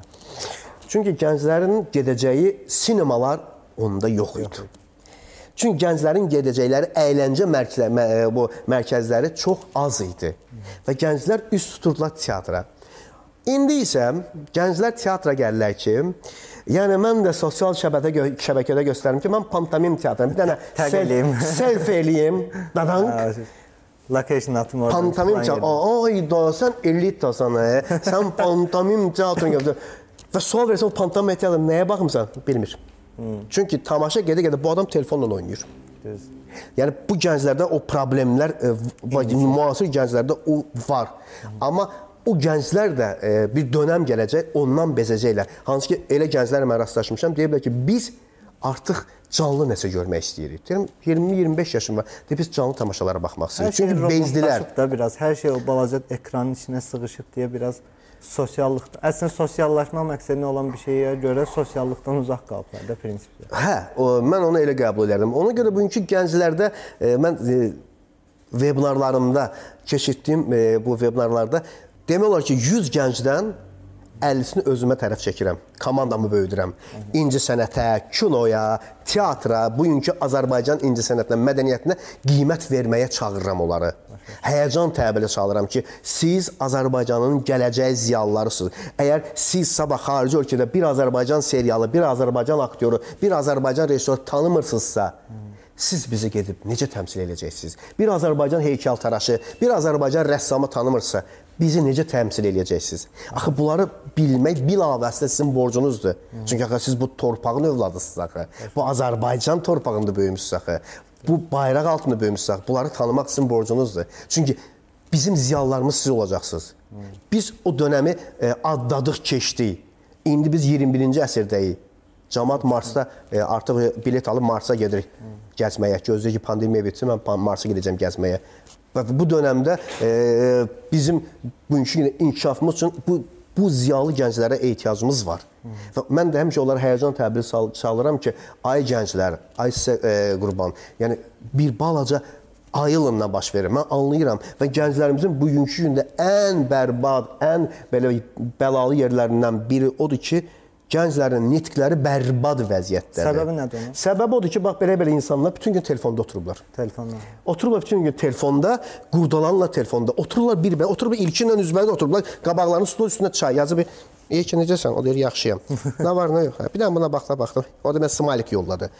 Çünki gənclərin gedəcəyi sinemalar onda yox idi. Çünki gənclərin gedəcəkləri əyləncə mərkəzləri, mə- e, bu mərkəzləri çox az idi və gənclər üst tuturdular teatra. İndi isə gənclər teatra gəlirlər ki, yəni mən də sosial şəbəkədə gö şəbəkədə göstərim ki, mən pantomim teatrım. Bir dənə eləyim. self eləyim. Dadank. Location atım orada. Pantomim falan teatr. yedim. Ay da sən elitasan, hə? Sən pantomim teatrını gördün. Və sual versən o pantomim teatrı nəyə baxmısan? Bilmir. Çünki tamaşa gedə-gedə bu adam telefonla oynayır. Düz. Yəni bu gənclərdə o problemlər e, müasir gənclərdə o var. Amma o gənclər də e, bir dönəm gələcək, ondan bezəcəklər. Hansı ki elə gənclərlə mən rastlaşmışam, deyiblər ki, biz artıq canlı nəsə görmək istəyirik. Deyirəm 20-25 yaşım var. Deyir biz canlı tamaşalara baxmaq istəyirik. şey Çünki bezdilər. robotlaşıb da biraz. Hər şey o balaca ekranın içinə sığışıb deyə biraz sosiallıqda. Əslində sosiallaşma məqsədinə olan bir şeyə görə sosiallıqdan uzaq qalıblar da prinsipdə. Hə, o, mən onu elə qəbul edirdim. Ona görə bugünkü gənclərdə e, mən e, vebinarlarımda keçirdiyim e, bu vebinarlarda demək olar ki 100 gəncdən 50-sini özümə tərəf çəkirəm. Komandamı böyüdürəm. İnci sənətə, kinoya, teatra, bugünkü Azərbaycan inci sənətinə, mədəniyyətinə qiymət verməyə çağırıram onları. Həyəcan təbələ çalıram ki, siz Azərbaycanın gələcək ziyalılarısınız. Əgər siz sabah xarici ölkədə bir Azərbaycan serialı, bir Azərbaycan aktyoru, bir Azərbaycan rejissoru tanımırsınızsa, siz bizi gedib necə təmsil edəcəksiniz? Bir Azərbaycan heykəltaraşı, bir Azərbaycan rəssamı tanımırsa, bizi necə təmsil edəcəksiniz? Axı bunları bilmək bilavasitə sizin borcunuzdur. Çünki axı siz bu torpağın övladısınız axı. Bu Azərbaycan torpağında böyümüsünüz axı. Bu bayraq altında böyümüsünüz axı. Bunları tanımaq sizin borcunuzdur. Çünki bizim ziyalılarımız siz olacaqsınız. Biz o dönəmi e, adladıq, keçdik. İndi biz 21-ci əsrdəyik. Cəmaət Marsda e, artıq bilet alıb Marsa gedirik gəzməyə. Gözləyir ki, pandemiya bitsin, mən Marsa gedəcəm gəzməyə. Və bu dövrdə e, bizim bugünkü inkişafımız üçün bu bu ziyalı gənclərə ehtiyacımız var. Və mən də həmişə onlara həyəcan təbiri çalıram ki, ay gənclər, ay sizə e, qurban. Yəni bir balaca ayılımla baş verir. Mən anlayıram və gənclərimizin bugünkü gündə ən bərbad, ən belə bəlalı yerlərindən biri odur ki, gənclərin nitqləri bərbad vəziyyətdədir. Səbəbi nədir onun? Səbəbi odur ki, bax belə-belə insanlar bütün gün telefonda oturublar. Telefonla. Otururlar bütün gün telefonda, qurdalanırlar telefonda. Otururlar bir-birə, oturub ilkinlə üzbədə oturublar. Qabaqlarının stol üstündə çay yazıb. "Ey ki, necəsən?" O deyir, "Yaxşıyam." nə var, nə yox? Bir dənə buna baxla, baxla. O da mən smailik yolladı.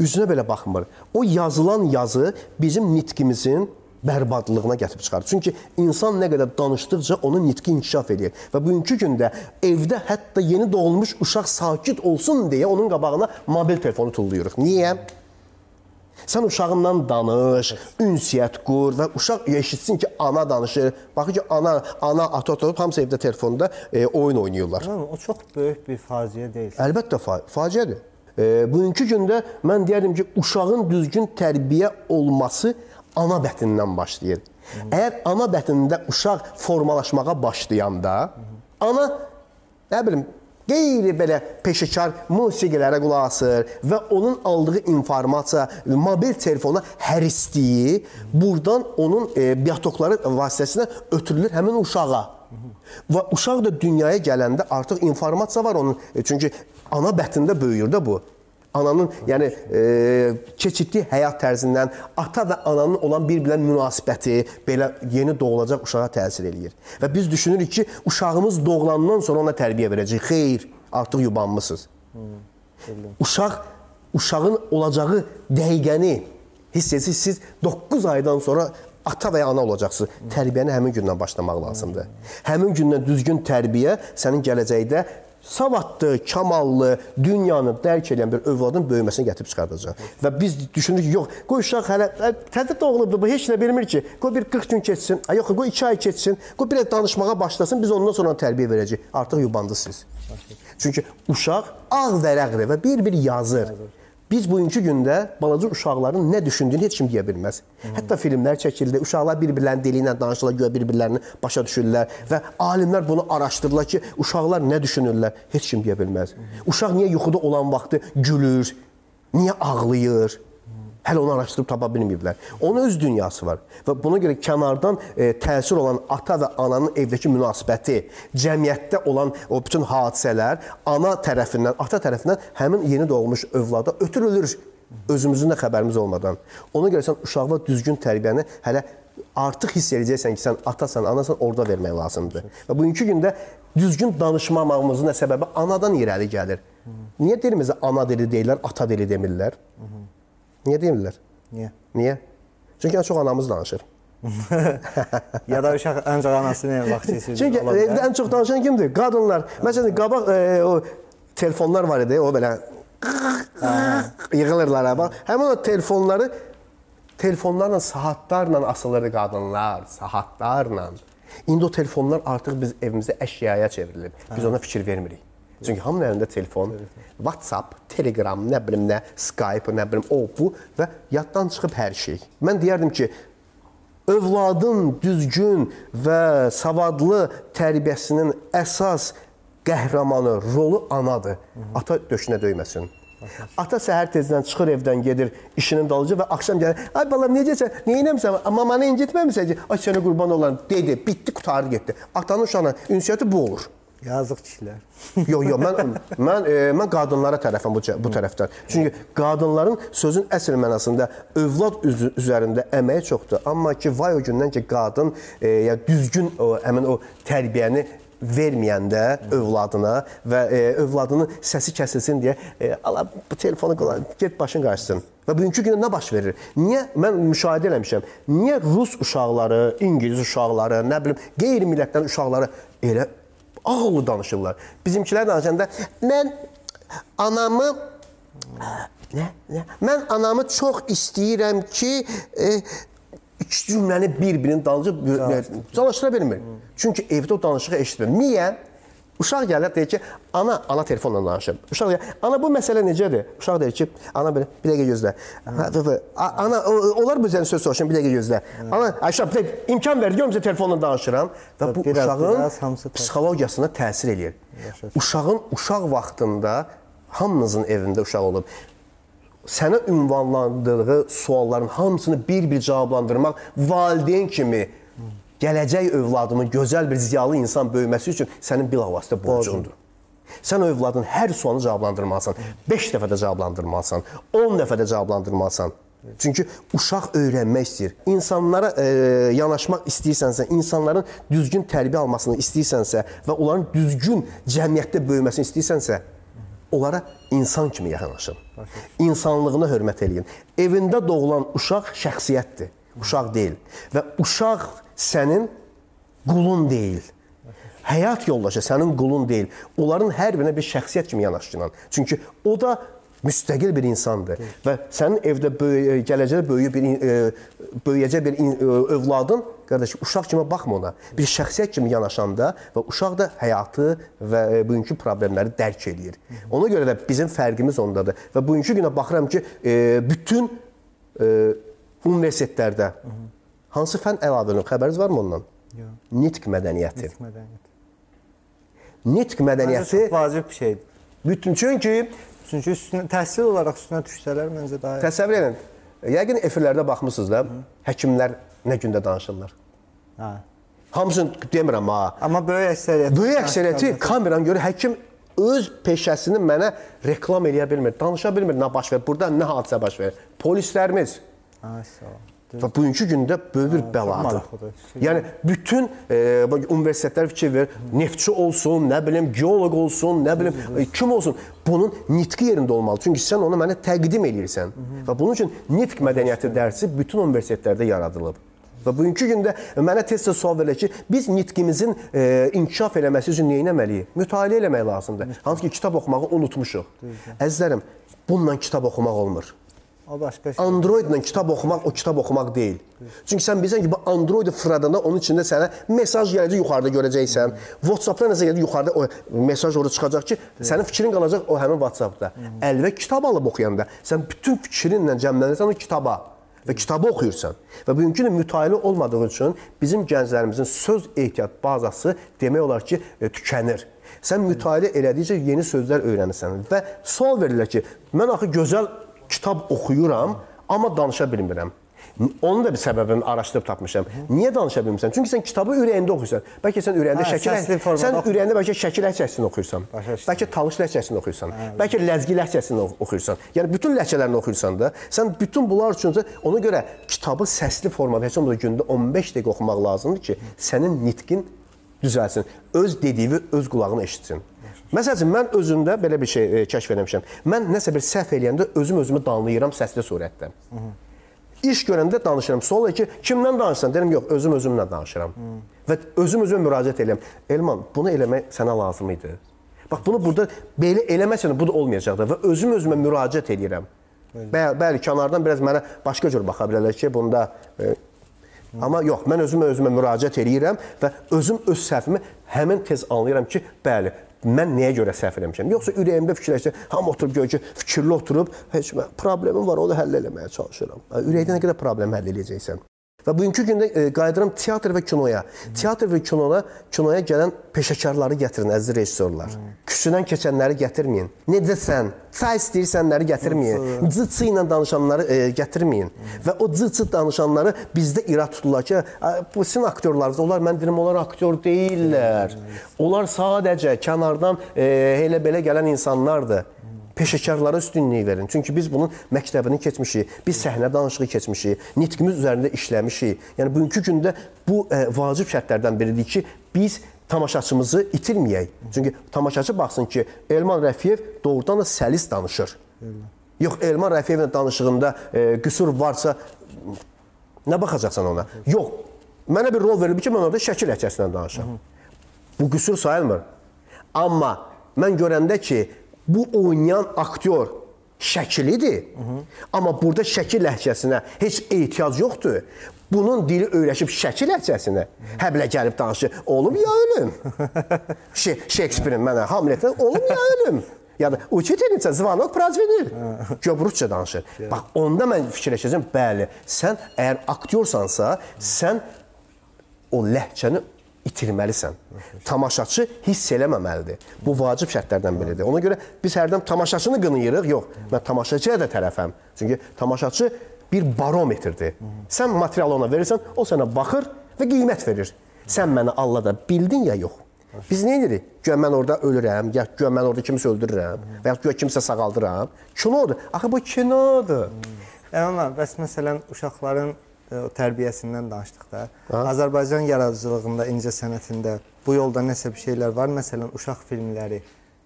Üzünə belə baxmır. O yazılan yazı bizim nitqimizin bərbadlığına gətirib çıxarır. Çünki insan nə qədər danışdıqca onun nitqi inkişaf edir. Və bugünkü gündə evdə hətta yeni doğulmuş uşaq sakit olsun deyə onun qabağına mobil telefonu tullayırıq. Niyə? Sən uşağından danış, ünsiyyət qur və uşaq eşitsin ki, ana danışır. Baxın ki, ana, ana ata oturub hamısı evdə telefonda e, oyun oynayırlar. Amma o çox böyük bir faciə deyil. Əlbəttə fa faciədir. E, bugünkü gündə mən deyərdim ki, uşağın düzgün tərbiyə olması ana bətnindən başlayır. Əgər ana bətnində uşaq formalaşmağa başlayanda, ana nə bilim qeyri belə peşəkar musiqilərə qulaq asır və onun aldığı informasiya mobil telefona hərisliyi burdan onun e, biotokları vasitəsilə ötürülür həmin uşağa. Və uşaq da dünyaya gələndə artıq informasiya var onun. E, çünki ana bətnində böyüyür də bu. Ananın, yəni e, keçirdiyi həyat tərzindən ata və ananın olan bir-birinə münasibəti belə yeni doğulacaq uşağa təsir eləyir. Və biz düşünürük ki, uşağımız doğulandan sonra ona tərbiyə verəcəyik. Xeyr, artıq yubanmısınız. Uşaq uşağın olacağı dəqiqəni hiss etsiniz, siz 9 aydan sonra ata və ya ana olacaqsınız. Tərbiyəni həmin gündən başlamaq lazımdır. Həmin gündən düzgün tərbiyə sənin gələcəkdə savadlı, kamallı, dünyanı dərk edən bir övladın böyüməsini gətirib çıxardacaq. Və biz düşünürük ki, yox, qoy uşaq hələ təzə doğulubdur, bu heç nə bilmir ki. Qoy bir 40 gün keçsin, yox, qoy 2 ay keçsin, qoy biraz danışmağa başlasın, biz ondan sonra tərbiyə verəcəyik. Artıq yubandınız siz. Çünki uşaq ağ vərəqdir və bir-bir yazır. Biz bugünkü gündə balaca uşaqların nə düşündüyünü heç kim deyə bilməz. Hətta filmlər çəkildi. Uşaqlar bir-birlərinin dili ilə danışırlar, görə bir-birlərini başa düşürlər və alimlər bunu araşdırırlar ki, uşaqlar nə düşünürlər, heç kim deyə bilməz. Uşaq niyə yuxuda olan vaxtı gülür, niyə ağlayır? Hələ onu araşdırıb tapa bilməyiblər. Onun öz dünyası var və buna görə kənardan e, təsir olan ata və ananın evdəki münasibəti, cəmiyyətdə olan o bütün hadisələr ana tərəfindən, ata tərəfindən həmin yeni doğmuş övlada ötürülür özümüzün də xəbərimiz olmadan. Ona görə sən uşağa düzgün tərbiyəni hələ artıq hiss edəcəksən ki, sən atasan, anasan orada vermək lazımdır. Və bugünkü gündə düzgün danışmamağımızın da səbəbi anadan irəli gəlir. Niyə dilimizə ana dili deyirlər, ata dili demirlər? Niyə demirlər? Niyə? Niyə? Çünki ən çox anamız danışır. ya da uşaq ancaq anasına vaxt keçirir. Çünki evdə ən çox danışan kimdir? Qadınlar. Məsələn, qabaq e, o telefonlar var idi, o belə yığılırlar ha. Həmin o telefonları telefonlarla saatlarla asılırdı qadınlar, saatlarla. İndi o telefonlar artıq biz evimizdə əşyaya çevrilib. Biz ona fikir vermirik. Çünki hamının əlində telefon, WhatsApp, Telegram, nə bilim nə, Skype, nə bilim o bu və yaddan çıxıb hər şey. Mən deyərdim ki, övladın düzgün və savadlı tərbiyəsinin əsas qəhrəmanı, rolu anadır. Ata döşünə döyməsin. Ata səhər tezdən çıxır evdən gedir işinin dalınca və axşam gəlir. Ay balam necəsən? Nə etmisən? Mamanı incitməmisən ki? Ay sənə qurban olan dedi, bitdi, qutardı getdi. Atanın uşağına ünsiyyəti bu olur. Yazıq kişilər. yox, yox, mən mən e, mən qadınlara tərəfəm bu bu tərəfdən. Çünki qadınların sözün əsl mənasında övlad üzü, üzərində əməyi çoxdur. Amma ki, vay o gündən ki, qadın e, ya düzgün o həmin o tərbiyəni verməyəndə övladına və e, övladının səsi kəsilsin deyə e, ala bu telefonu qılan, get başın qarşısın. Və bugünkü gündə nə baş verir? Niyə mən müşahidə eləmişəm? Niyə rus uşaqları, ingilis uşaqları, nə bilim, qeyri-millətlərin uşaqları elə ağıllı danışırlar. Bizimkilər danışanda mən anamı nə, nə? Mən anamı çox istəyirəm ki, e, iki cümləni bir-birinin dalınca çalışdıra bilmir. Çünki evdə o danışığı eşitmir. Niyə? Uşaq gəlir deyir ki, ana, ana telefonla danışır. Uşaq deyir, ana bu məsələ necədir? Uşaq deyir ki, ana belə bir dəqiqə gözlə. Ana onlar bu üzərində söz soruşun bir dəqiqə gözlə. Ana, Ayşə bir dəqiqə imkan ver, görüm telefonla danışıram və bu uşağın psixologiyasına təsir eləyir. Uşağın uşaq vaxtında hamınızın evində uşaq olub sənə ünvanlandığı sualların hamısını bir-bir cavablandırmaq valideyn kimi gələcək övladının gözəl bir ziyalı insan böyüməsi üçün sənin bilavasitə borcundur. Sən o övladın hər sualını cavablandırmalısan. 5 dəfə də cavablandırmalısan, 10 dəfə də cavablandırmalısan. Çünki uşaq öyrənmək istəyir. İnsanlara e, yanaşmaq istəyirsənsə, insanların düzgün tərbiyə almasını istəyirsənsə və onların düzgün cəmiyyətdə böyüməsini istəyirsənsə, onlara insan kimi yaxınlaşın. İnsanlığına hörmət eləyin. Evində doğulan uşaq şəxsiyyətdir. Uşaq deyil. Və uşaq sənin qulun deyil. Həyat yoldaşı sənin qulun deyil. Onların hər birinə bir şəxsiyyət kimi yanaşdın. Çünki o da müstəqil bir insandır və sənin evdə böyü, gələcəkdə böyüyüb bir e, böyüyəcək bir e, övladın qardaş uşaq kimi baxma ona. Bir şəxsiyyət kimi yanaşanda və uşaq da həyatı və e, bugünkü problemləri dərk eləyir. Ona görə də bizim fərqimiz ondadır və bugünkü günə baxıram ki, e, bütün e, universitetlərdə hansı fən əlavənin xəbəriniz varmı ondan? Yox. Nitq mədəniyyəti. Mədəniyyət. Nitq Məncə mədəniyyəti çox vacib bir şeydir. bütün çünki Çünki üstünə təhsil olaraq üstünə düşsələr məncə daha təsəvvür edin. Yəqin efirlərdə baxmısınız da, həkimlər nə gündə danışırlar. Hə. Hamısını demirəm ha. Amma böyük əksəriyyət Böyük əksəriyyəti kameranı görə həkim öz peşəsini mənə reklam eləyə bilmir, danışa bilmir nə baş verir, burada nə hadisə baş verir. Polislərimiz Ol. və bugünkü gündə böyük bir bəladır. Yəni bütün e, universitetlər fikir verir, neftçi olsun, nə bilim geoloq olsun, nə bilim e, kim olsun, bunun nitqi yerində olmalı. Çünki sən onu mənə təqdim eləyirsən. Və bunun üçün nitq mədəniyyəti dərsi bütün universitetlərdə yaradılıb. Və bugünkü gündə mənə tez-tez sual verilir ki, biz nitqimizin e, inkişaf eləməsi üçün nə etməliyik? Mütaliə eləmək lazımdır. Hansı ki, kitab oxumağı unutmuşuq. Əzizlərim, bununla kitab oxumaq olmur. O başqa şey. Androidlə kitab oxumaq o kitab oxumaq deyil. Çünki sən bilirsən ki, bu Android fırladanda onun içində sənə mesaj gələcək, yuxarıda görəcəksən. WhatsApp-da nəsə gələcək, yuxarıda o mesaj orada çıxacaq ki, sənin fikrin qalacaq o həmin WhatsApp-da. Əlvə kitab alıb oxuyanda sən bütün fikrinlə cəmlənirsən o kitaba və kitabı oxuyursan. Və bugünkü gün mütaliə olmadığı üçün bizim gənclərimizin söz ehtiyat bazası demək olar ki, e, tükənir. Sən mütaliə elədikcə yeni sözlər öyrənirsən və sual verirlər ki, mən axı gözəl kitab oxuyuram, amma danışa bilmirəm. Onun da bir səbəbini araşdırıb tapmışam. Niyə danışa bilmirsən? Çünki sən kitabı ürəyində oxuyursan. Bəlkə sən ürəyində Hə, şəkil sən ürəyində bəlkə şəkil ləhcəsini oxuyursan. Bəlkə talış ləhcəsini oxuyursan. Bəlkə ləzgi ləhcəsini ox- oxuyursan. Yəni bütün ləhcələrini oxuyursan da, sən bütün bunlar üçün ona görə kitabı səsli formada heç olmasa gündə 15 dəqiqə oxumaq lazımdır ki, sənin nitqin düzəlsin. Öz dediyi öz qulağını eşitsin. Məsəl üçün mən özümdə belə bir şey e, kəşf etmişəm. Mən nəsə bir səhv eləyəndə özüm özümü danlayıram səsli surətdə. İş görəndə danışıram. Sual ki, kimdən danışırsan? Deyirəm, yox, özüm özümlə danışıram. Və özüm özümə müraciət edirəm. Elman, bunu eləmək sənə lazım idi. Bax bunu burada belə eləməsən bu da olmayacaqdı və özüm özümə müraciət edirəm. Bəli, bəli, kənardan biraz mənə başqa cür baxa bilərlər ki, bunda e, Amma yox, mən özümə özümə müraciət edirəm və özüm öz səhvimi həmin tez anlayıram ki, bəli, mən nəyə görə səhv eləmişəm. Yoxsa ürəyimdə fikirləşsə, hamı oturub gör ki, fikirli oturub, heç problemim var, onu həll eləməyə çalışıram. Ürəkdə nə qədər problem həll edəcəksən. Və bugünkü gündə e, qayıdıram teatr və kinoya. Teatr və kinoya, kinoya gələn peşəkarları gətirin, əziz rejissorlar. Kürsüdən keçənləri gətirməyin. Necəsən? Çay istəyirsənləri gətirməyin. Cıçı ilə danışanları e, gətirməyin. Və o cıçı danışanları bizdə irad tuturlar ki, "A, bu sizin aktyorlarınız, onlar mən deyirəm, onlar aktyor deyillər. Onlar sadəcə kənardan e, elə belə gələn insanlardır. Peşəkarlara üstünlük verin. Çünki biz bunun məktəbini keçmişik, biz səhnə danışığı keçmişik, nitqimiz üzərində işləmişik. Yəni bugünkü gündə bu e, vacib şərtlərdən biridir ki, biz tamaşaçımızı itirməyək. Çünki tamaşaçı baxsın ki, Elman Rəfiyev doğrudan da səlis danışır. Yox, Elman Rəfiyevlə danışığında e, qüsur varsa nə baxacaqsan ona? Yox. Mənə bir rol verilib ki, mən orada şəkil ləhcəsindən danışıram. Bu qüsur sayılmır. Amma mən görəndə ki, bu oynayan aktyor şəkilidir. Hı -hı. Amma burada şəkil ləhcəsinə heç ehtiyac yoxdur. Bunun dili öyrəşib şəkil ləhcəsinə. Həblə gəlib danışır. Olub ya ölüm. Şey, Shakespeare-in mənə Hamlet-in olub ya ölüm. Yəni, ya da uçitelnicə zvanok prazvenil. Göb rusca danışır. Yeah. Bax onda mən fikirləşəcəm, bəli, sən əgər aktyorsansa, sən o ləhcəni itirməlisən. Tamaşaçı hiss eləməməlidir. Bu vacib şərtlərdən biridir. Ona görə biz hərdən tamaşaçını qınayırıq. Yox, mən tamaşaçıya da tərəfəm. Çünki tamaşaçı bir barometrdir. Sən materialı ona verirsən, o sənə baxır və qiymət verir. Sən məni allada bildin ya yox. Biz nə edirik? Güya mən orada ölürəm, ya güya mən orada kimisə öldürürəm, və ya güya kimsə sağaldıram. Kinodur. Axı bu kinodur. Əmma bəs məsələn uşaqların tərbiyəsindən danışdıqda, Azərbaycan yaradıcılığında, incə sənətində bu yolda nəsə bir şeylər var. Məsələn, uşaq filmləri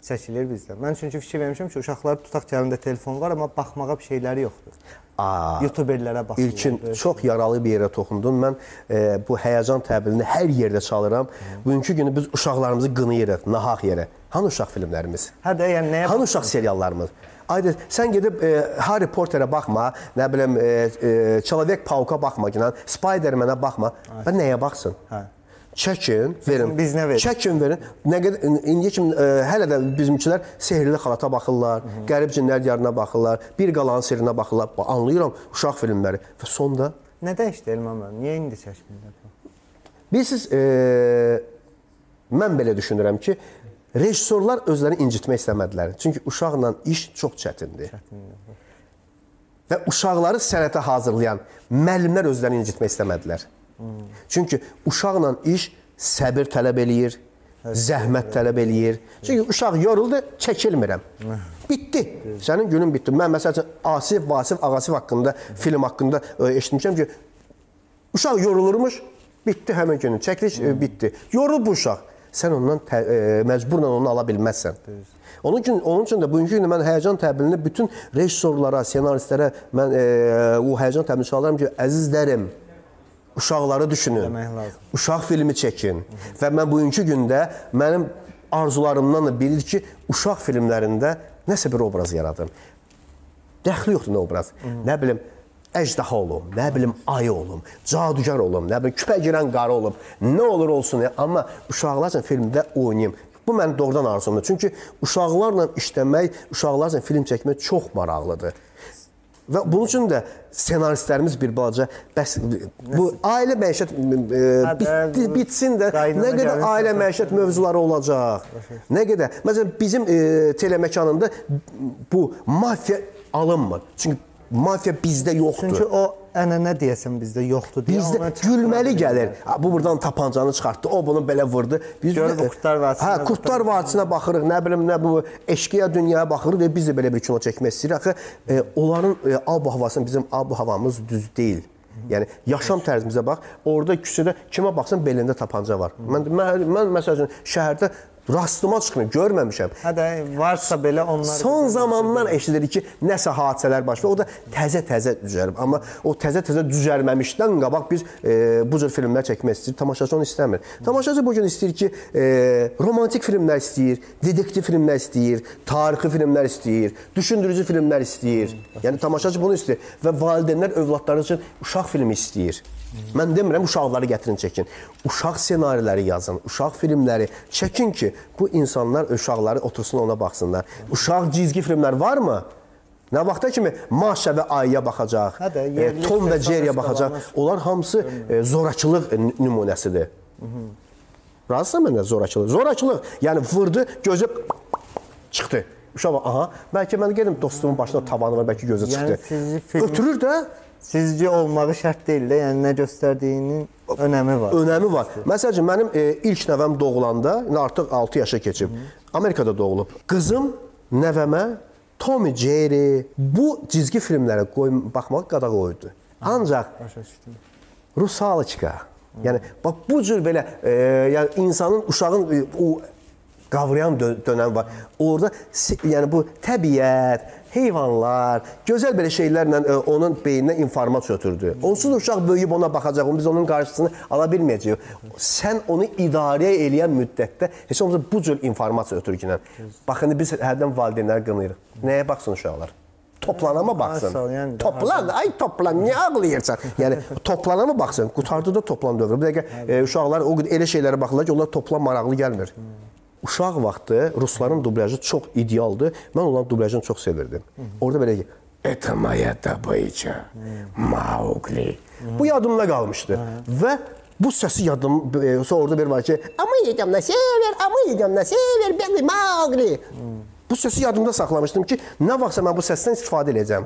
çəkilir bizdə. Mən çünki fikir vermişəm ki, uşaqlar tutaq cəbində telefon var, amma baxmağa bir şeyləri yoxdur. Aa, YouTuberlərə baxırlar. İlkin çox yaralı bir yerə toxundun. Mən e, bu həyəcan təbilini hər yerdə çalıram. Bugünkü günü biz uşaqlarımızı qınayırıq nahaq yerə. Hanı uşaq filmlərimiz? Hə də, yəni nəyə Hanı uşaq seriallarımız? Ayrıca sən gedib e, Harry Potterə baxma, nə bilim, e, e, Çalavek Pauka baxma, gələn Spider-Mənə baxma. Hə. Bən nəyə baxsın? Hə çəkin, verin. Biz nə verin? Çəkin, verin. Nə qədər indiyə kimi ə, hələ də bizimkilər sehrli xalata baxırlar, Hı -hı. qərib cinlər diyarına baxırlar, bir qalanın sirrinə baxırlar. Anlayıram uşaq filmləri və sonda nə dəyişdi Elman müəllim? Niyə indi çəkmirlər? Bilirsiniz, ə, e, mən belə düşünürəm ki, rejissorlar özlərini incitmək istəmədilər. Çünki uşaqla iş çox çətindir. Və uşaqları sənətə hazırlayan müəllimlər özlərini incitmək istəmədilər. Çünki uşaqla iş səbir tələb eləyir, zəhmət tələb eləyir. Çünki uşaq yoruldu, çəkilmirəm. Bitdi. Sənin günün bitdi. Mən məsəl üçün Asif Vasif Ağasif haqqında, film haqqında e, eşitmişəm ki, Uşaq yorulurmuş, bitdi həmin günü. Çəkiliş e, bitdi. Yorulub bu uşaq. Sən ondan tə, e, məcburla onu ala bilməzsən. Onun üçün onun üçün də bugünkü gün mən həyəcan təbilini bütün rejissorlara, ssenaristlərə mən e, o həyəcan təbilini çalıram ki, əzizlərim, uşaqları düşünün. Uşaq filmi çəkin. Və mən bugünkü gündə mənim arzularımdan da biridir ki, uşaq filmlərində nəsə bir obraz yaradım. Dəxli yoxdur nə obraz. Nə bilim əjdaha olum, nə bilim ayı olum, cadugar olum, nə bilim küpə girən qarı olum. Nə olur olsun, ya. amma uşaqlar üçün filmdə oynayım. Bu mənim doğrudan arzumdur. Çünki uşaqlarla işləmək, uşaqlar üçün film çəkmək çox maraqlıdır. Və bunun üçün də ssenaristlərimiz bir balaca bəs bu ailə məişət e, bitdi, bitsin də nə qədər ailə məişət mövzuları olacaq. Nə qədər. Məsələn bizim e, teleməkanında bu mafiya alınmır. Çünki mafiya bizdə yoxdur. Çünki o ənənə deyəsən bizdə yoxdur deyə Bizdə gülməli gəlir. Ha, Bu buradan tapancanı çıxartdı, o bunu belə vurdu. Biz Görür də- bu Qurtlar Vadisindən Hə, Qurtlar Vadisinə baxırıq, nə bilim, nə bu eşqiya dünyaya baxırıq və biz də belə bir kino çəkmək istəyirik. Axı e, onların e, ab havasının bizim ab havamız düz deyil. Yəni yaşam tərzimizə bax, orada küçədə kimə baxsan belində tapanca var. Mən mən, mən məsəl üçün şəhərdə rastıma çıxmır, görməmişəm. Hə də varsa belə onlar Son zamanlar eşidirik ki, nəsə hadisələr baş verir. O da təzə-təzə düzəlib. Amma o təzə-təzə düzəlməmişdən qabaq biz e, bu cür filmlər çəkmək istəyir. Tamaşaçı onu istəmir. Tamaşaçı bu gün istəyir ki, e, romantik filmlər istəyir, dedektiv filmlər istəyir, tarixi filmlər istəyir, düşündürücü filmlər istəyir. Yəni tamaşaçı bunu istəyir və valideynlər övladları üçün uşaq filmi istəyir. Mən demirəm uşaqları gətirin çəkin. Uşaq ssenariləri yazın, uşaq filmləri çəkin ki, bu insanlar uşaqları otursun ona baxsınlar. Uşaq cizgi filmlər varmı? Nə vaxta kimi Maşa və Ayya baxacaq, Hə də, e, Tom və eskalanmış. baxacaq. Onlar hamısı e, zorakılıq nümunəsidir. Razısan məndən zorakılıq? Zorakılıq, yəni vurdu, gözü çıxdı. Uşaq aha, bəlkə mən gedim dostumun başına tabanı var, bəlkə gözü Yəni çıxdı. film- Ötürür də sizcə olmağı şərt deyil də, yəni nə göstərdiyinin önəmi var. Önəmi var. Məsəl üçün mənim e, ilk nəvəm doğulanda, indi artıq 6 yaşa keçib. Hı. Amerikada doğulub. Qızım nəvəmə Tommy Jerry bu cizgi filmlərə qoy baxmaq qadağa qoydu. Ancaq Rusaliçka. Yəni bax bu cür belə e, yəni insanın uşağın e, o qavrayan dö dönəm var. Orda yəni bu təbiət, heyvanlar, gözəl belə şeylərlə e, onun beyninə informasiya ötürdü. Onsuz da uşaq böyüyüb ona baxacaq, biz onun qarşısını ala bilməyəcəyik. Sən onu idarə eləyən müddətdə heç olmasa bu cür informasiya ötürgünə. Bax indi biz hərdən valideynləri qınayırıq. Nəyə baxsın uşaqlar? Toplanama baxsın. Ol, yəni Toplan, ay toplan, niyə ağlayırsan? Yəni toplanama baxsın. Qutardı da toplan dövrü. Bir dəqiqə e, uşaqlar o qədər elə şeylərə baxırlar ki, onlar toplan maraqlı gəlmir Uşaq vaxtı rusların dublyajı çox idealdır. Mən onların dublyajını çox sevirdim. Orada belə ki, Это моя добыча. Mauqli. Bu yadımda qalmışdı. Və bu səsi yadım e, sonra orada bir var ki, "Ama yedəm nə sever, ama yedəm nə sever, ben Mauqli." Bu səsi yadımda saxlamışdım ki, nə vaxtsa mən bu səsdən istifadə edəcəm.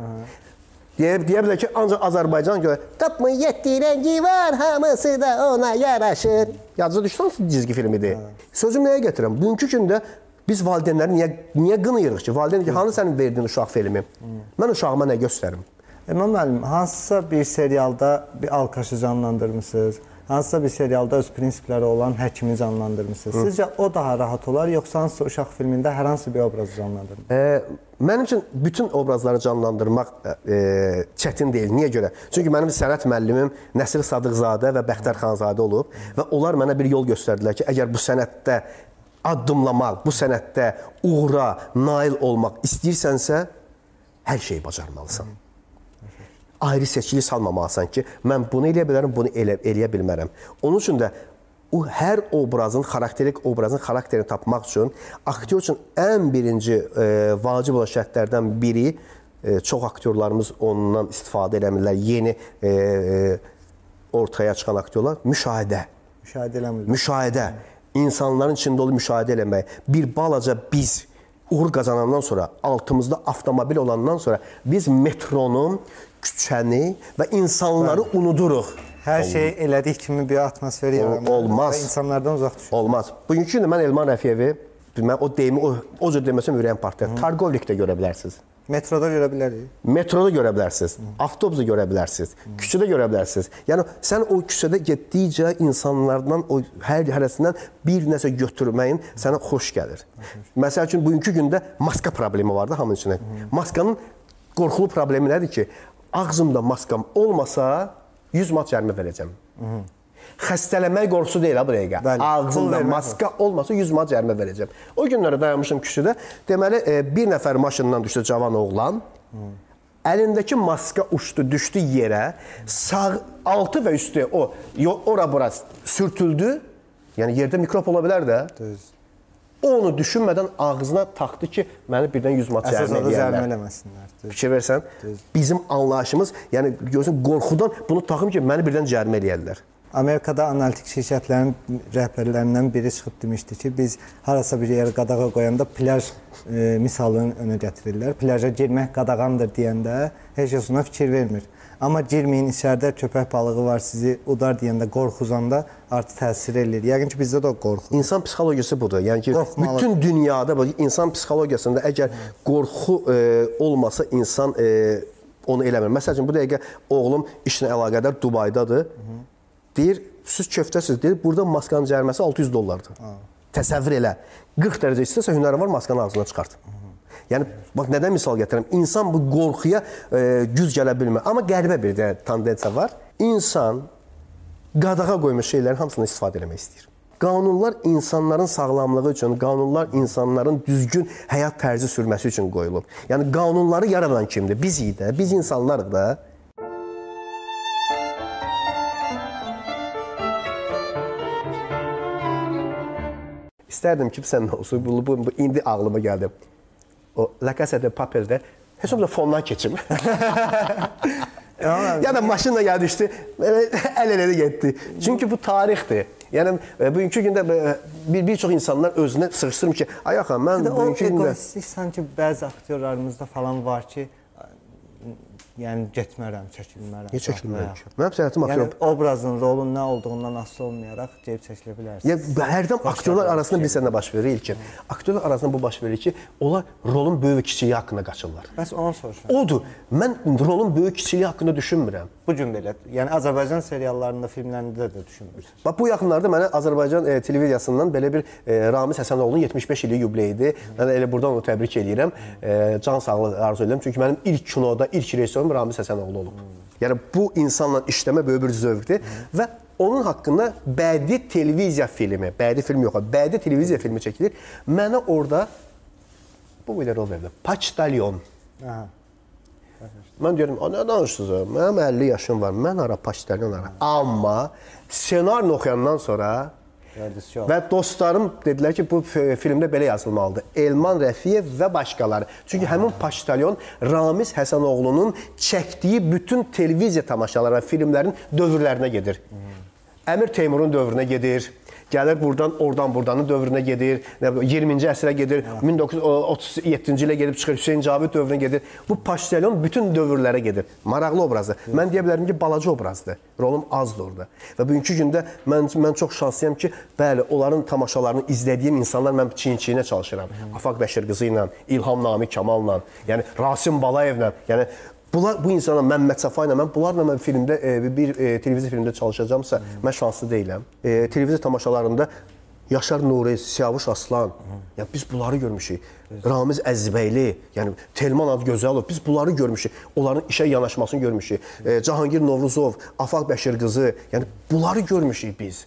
Deyə, deyə bilər ki, ancaq Azərbaycan görə tapmı yetdi rəngi var, hamısı da ona yaraşır. Yadınıza düşdü hansı cizgi filmidir? Sözüm nəyə gətirəm? Bugünkü gündə biz valideynləri niyə niyə qınayırıq ki? Valideyn ki, hanı sənin verdiyin uşaq filmi? Mən uşağıma nə göstərim? İmam müəllim, hansısa bir serialda bir alkaşı canlandırmısınız? Hansısa bir serialda öz prinsipləri olan həkimi canlandırmısınız? Sizcə o daha rahat olar, yoxsa hansısa uşaq filmində hər hansı bir obrazı canlandırmır? E, mənim üçün bütün obrazları canlandırmaq e, çətin deyil. Niyə görə? Çünki mənim sənət müəllimim Nəsir Sadıqzadə və Bəxtər Xanzadə olub və onlar mənə bir yol göstərdilər ki, əgər bu sənətdə addımlamaq, bu sənətdə uğura nail olmaq istəyirsənsə, hər şeyi bacarmalısan. Ayrı seçkilik salmamalısan ki, mən bunu eləyə bilərəm, bunu elə eləyə bilmərəm. Onun üçün də o hər obrazın, xarakterik obrazın xarakterini tapmaq üçün aktyor üçün ən birinci e, vacib olan şərtlərdən biri e, çox aktyorlarımız ondan istifadə eləmirlər. Yeni e, e, ortaya çıxan aktyorlar müşahidə. Müşahidə eləmir. Müşahidə, insanların içində olub müşahidə eləmək. Bir balaca biz uğur qazanandan sonra, altımızda avtomobil olandan sonra biz metronun, küçəni və insanları unuduruq. Hər şeyi elədik kimi bir atmosfer yaranır. olmaz. Və insanlardan uzaq düşür. Olmaz. Bugünkü gündə mən Elman Rəfiyevi mən o deyimi o, o cür deməsəm ürəyim partlayır. Targovlikdə görə bilərsiniz. Metroda görə bilərik. Metroda görə bilərsiniz, avtobusda görə bilərsiniz, küçədə görə bilərsiniz. Yəni sən o küçədə getdikcə insanlardan o hər hərəsindən bir nəsə götürməyin sənə xoş gəlir. Məsəl üçün bugünkü gündə maska problemi var da hamının içində. Maskanın qorxulu problemi nədir ki, ağzımda maskam olmasa 100 manat cərimə verəcəm. Xəstələnmək qorxusu deyil ha bu dəqiqə. Bəli, Ağzımda maska olmasa 100 manat cərimə verəcəm. O günlərdə dayanmışam küçədə. Deməli e, bir nəfər maşından düşdü cavan oğlan. Əlindəki maska uçdu, düşdü yerə. Sağ altı və üstü o yo- ora bura sürtüldü. Yəni yerdə mikrob ola bilər də. Düz. O onu düşünmədən ağzına taxdı ki, məni birdən 100 manat Əsas cərimə oda cərimə eləyərlər. eləməsinlər. Fikir versən, bizim anlayışımız, yəni görürsən qorxudan bunu taxım ki, məni birdən cərimə eləyərlər. Amerikada analitik şirkətlərin rəhbərlərindən biri çıxıb demişdi ki, biz harasa bir yerə qadağa qoyanda plyaj e, misalını önə gətirirlər. Plaja girmək qadağandır deyəndə heç kəs ona fikir vermir. Amma girməyin içəridə köpək balığı var, sizi udar deyəndə qorxuzanda artıq təsir eləyir. Yəqin ki, bizdə də o qorxu. İnsan psixologiyası budur. Yəni ki, Qorxmalı. bütün dünyada bax insan psixologiyasında əgər qorxu e, olmasa insan e, onu eləmir. Məsəl üçün bu dəqiqə oğlum işlə əlaqədar Dubaydadır. Deyir, siz köftəsiz deyir, burada maskanın cəriməsi 600 dollardır. Təsəvvür elə. 40 dərəcə istəsə hünəri var, maskanı ağzına çıxart. Yəni bax nədən misal gətirirəm? İnsan bu qorxuya e, güc gələ bilmir. Amma qəribə bir də tendensiya var. İnsan qadağa qoymuş şeylərin hamısından istifadə etmək istəyir. Qanunlar insanların sağlamlığı üçün, qanunlar insanların düzgün həyat tərzi sürməsi üçün qoyulub. Yəni qanunları yaradan kimdir? Bizik də, biz insanlarıq da. İstərdim ki, sən olsun. Bu, bu, bu indi ağlıma gəldi. O La Casa de Papel'də heç olmasa fondan keçim. ya da maşınla gəldi düşdü, əl-ələ getdi. Çünki bu tarixdir. Yəni bugünkü gündə e, bir bir çox insanlar özünə sığışdırır ki, ay axı mən bugünkü gündə sanki bəzi aktyorlarımızda falan var ki, yəni getmərəm, çəkilmərəm. Niyə çəkilmərəm ki? Mənim sənətim Yəni aktyor. obrazın, rolun nə olduğundan asılı olmayaraq gəlib çəkilə bilərsən. Ya hərdən aktyorlar arasında bir sənə baş verir ilkin. Aktyorlar arasında bu baş verir ki, onlar rolun böyük kiçiyi haqqında qaçırlar. Bəs onu soruşuram. Odur. Mən rolun böyük kiçiliyi haqqında düşünmürəm. Gün belə, yəni Azərbaycan seriallarında, filmlərində də düşünmürsünüz. Bax bu yaxınlarda mənə Azərbaycan e, televiziyasından belə bir e, Ramiz Həsənoğlu'nun 75 illik yubileyidir. Mən elə buradan onu təbrik edirəm. E, can sağlığı arzu edirəm. Çünki mənim ilk kinoda ilk rejissorum Ramiz Həsənoğlu olub. Yəni bu insanla işləmə böyük bir zövqdür və onun haqqında bədii televiziya filmi, bədii film yox, bədii televiziya filmi çəkilir. Mənə orada bu belə rol verdi. Paçtalyon. Aha. Mən deyirəm, "A, nə danışırsınız? Mənim 50 yaşım var. Mən ara paştelyon ara." Amma ssenarini oxuyandan sonra və dostlarım dedilər ki, bu filmdə belə yazılmalıdır. Elman Rəfiyev və başqaları. Çünki həmin paştelyon Ramiz Həsənoğlunun çəkdiyi bütün televiziya tamaşaları və filmlərin dövrlərinə gedir. Əmir Teymurun dövrünə gedir. Gəlir buradan, oradan buradanın dövrünə gedir. Nə bilim 20-ci əsrə gedir. 1937-ci ilə gedib çıxır. Hüseyn Cavid dövrünə gedir. Bu paştelyon bütün dövrlərə gedir. Maraqlı obrazdır. Mən deyə bilərəm ki, balaca obrazdır. Rolum azdır orada. Və bugünkü gündə mən mən çox şanslıyam ki, bəli, onların tamaşalarını izlədiyim insanlar mən çiyin-çiyinə çalışıram. Afaq Bəşir qızı ilə, İlham Nami Kamal'la, yəni Rasim Balayevlə, yəni Bunlar bu insana Məmməd Səfa ilə mən bunlarla mən filmdə e, bir e, televiziya filmdə çalışacağamsa mən şanslı deyiləm. E, televiziya tamaşalarında Yaşar Nuri, Siyavuş Aslan, yəni biz bunları görmüşük. Ramiz Əzizbəyli, yəni Telman Adgözəlov, biz bunları görmüşük. Onların işə yanaşmasını görmüşük. E, Cahangir Novruzov, Afaq Bəşir qızı, yəni bunları görmüşük biz.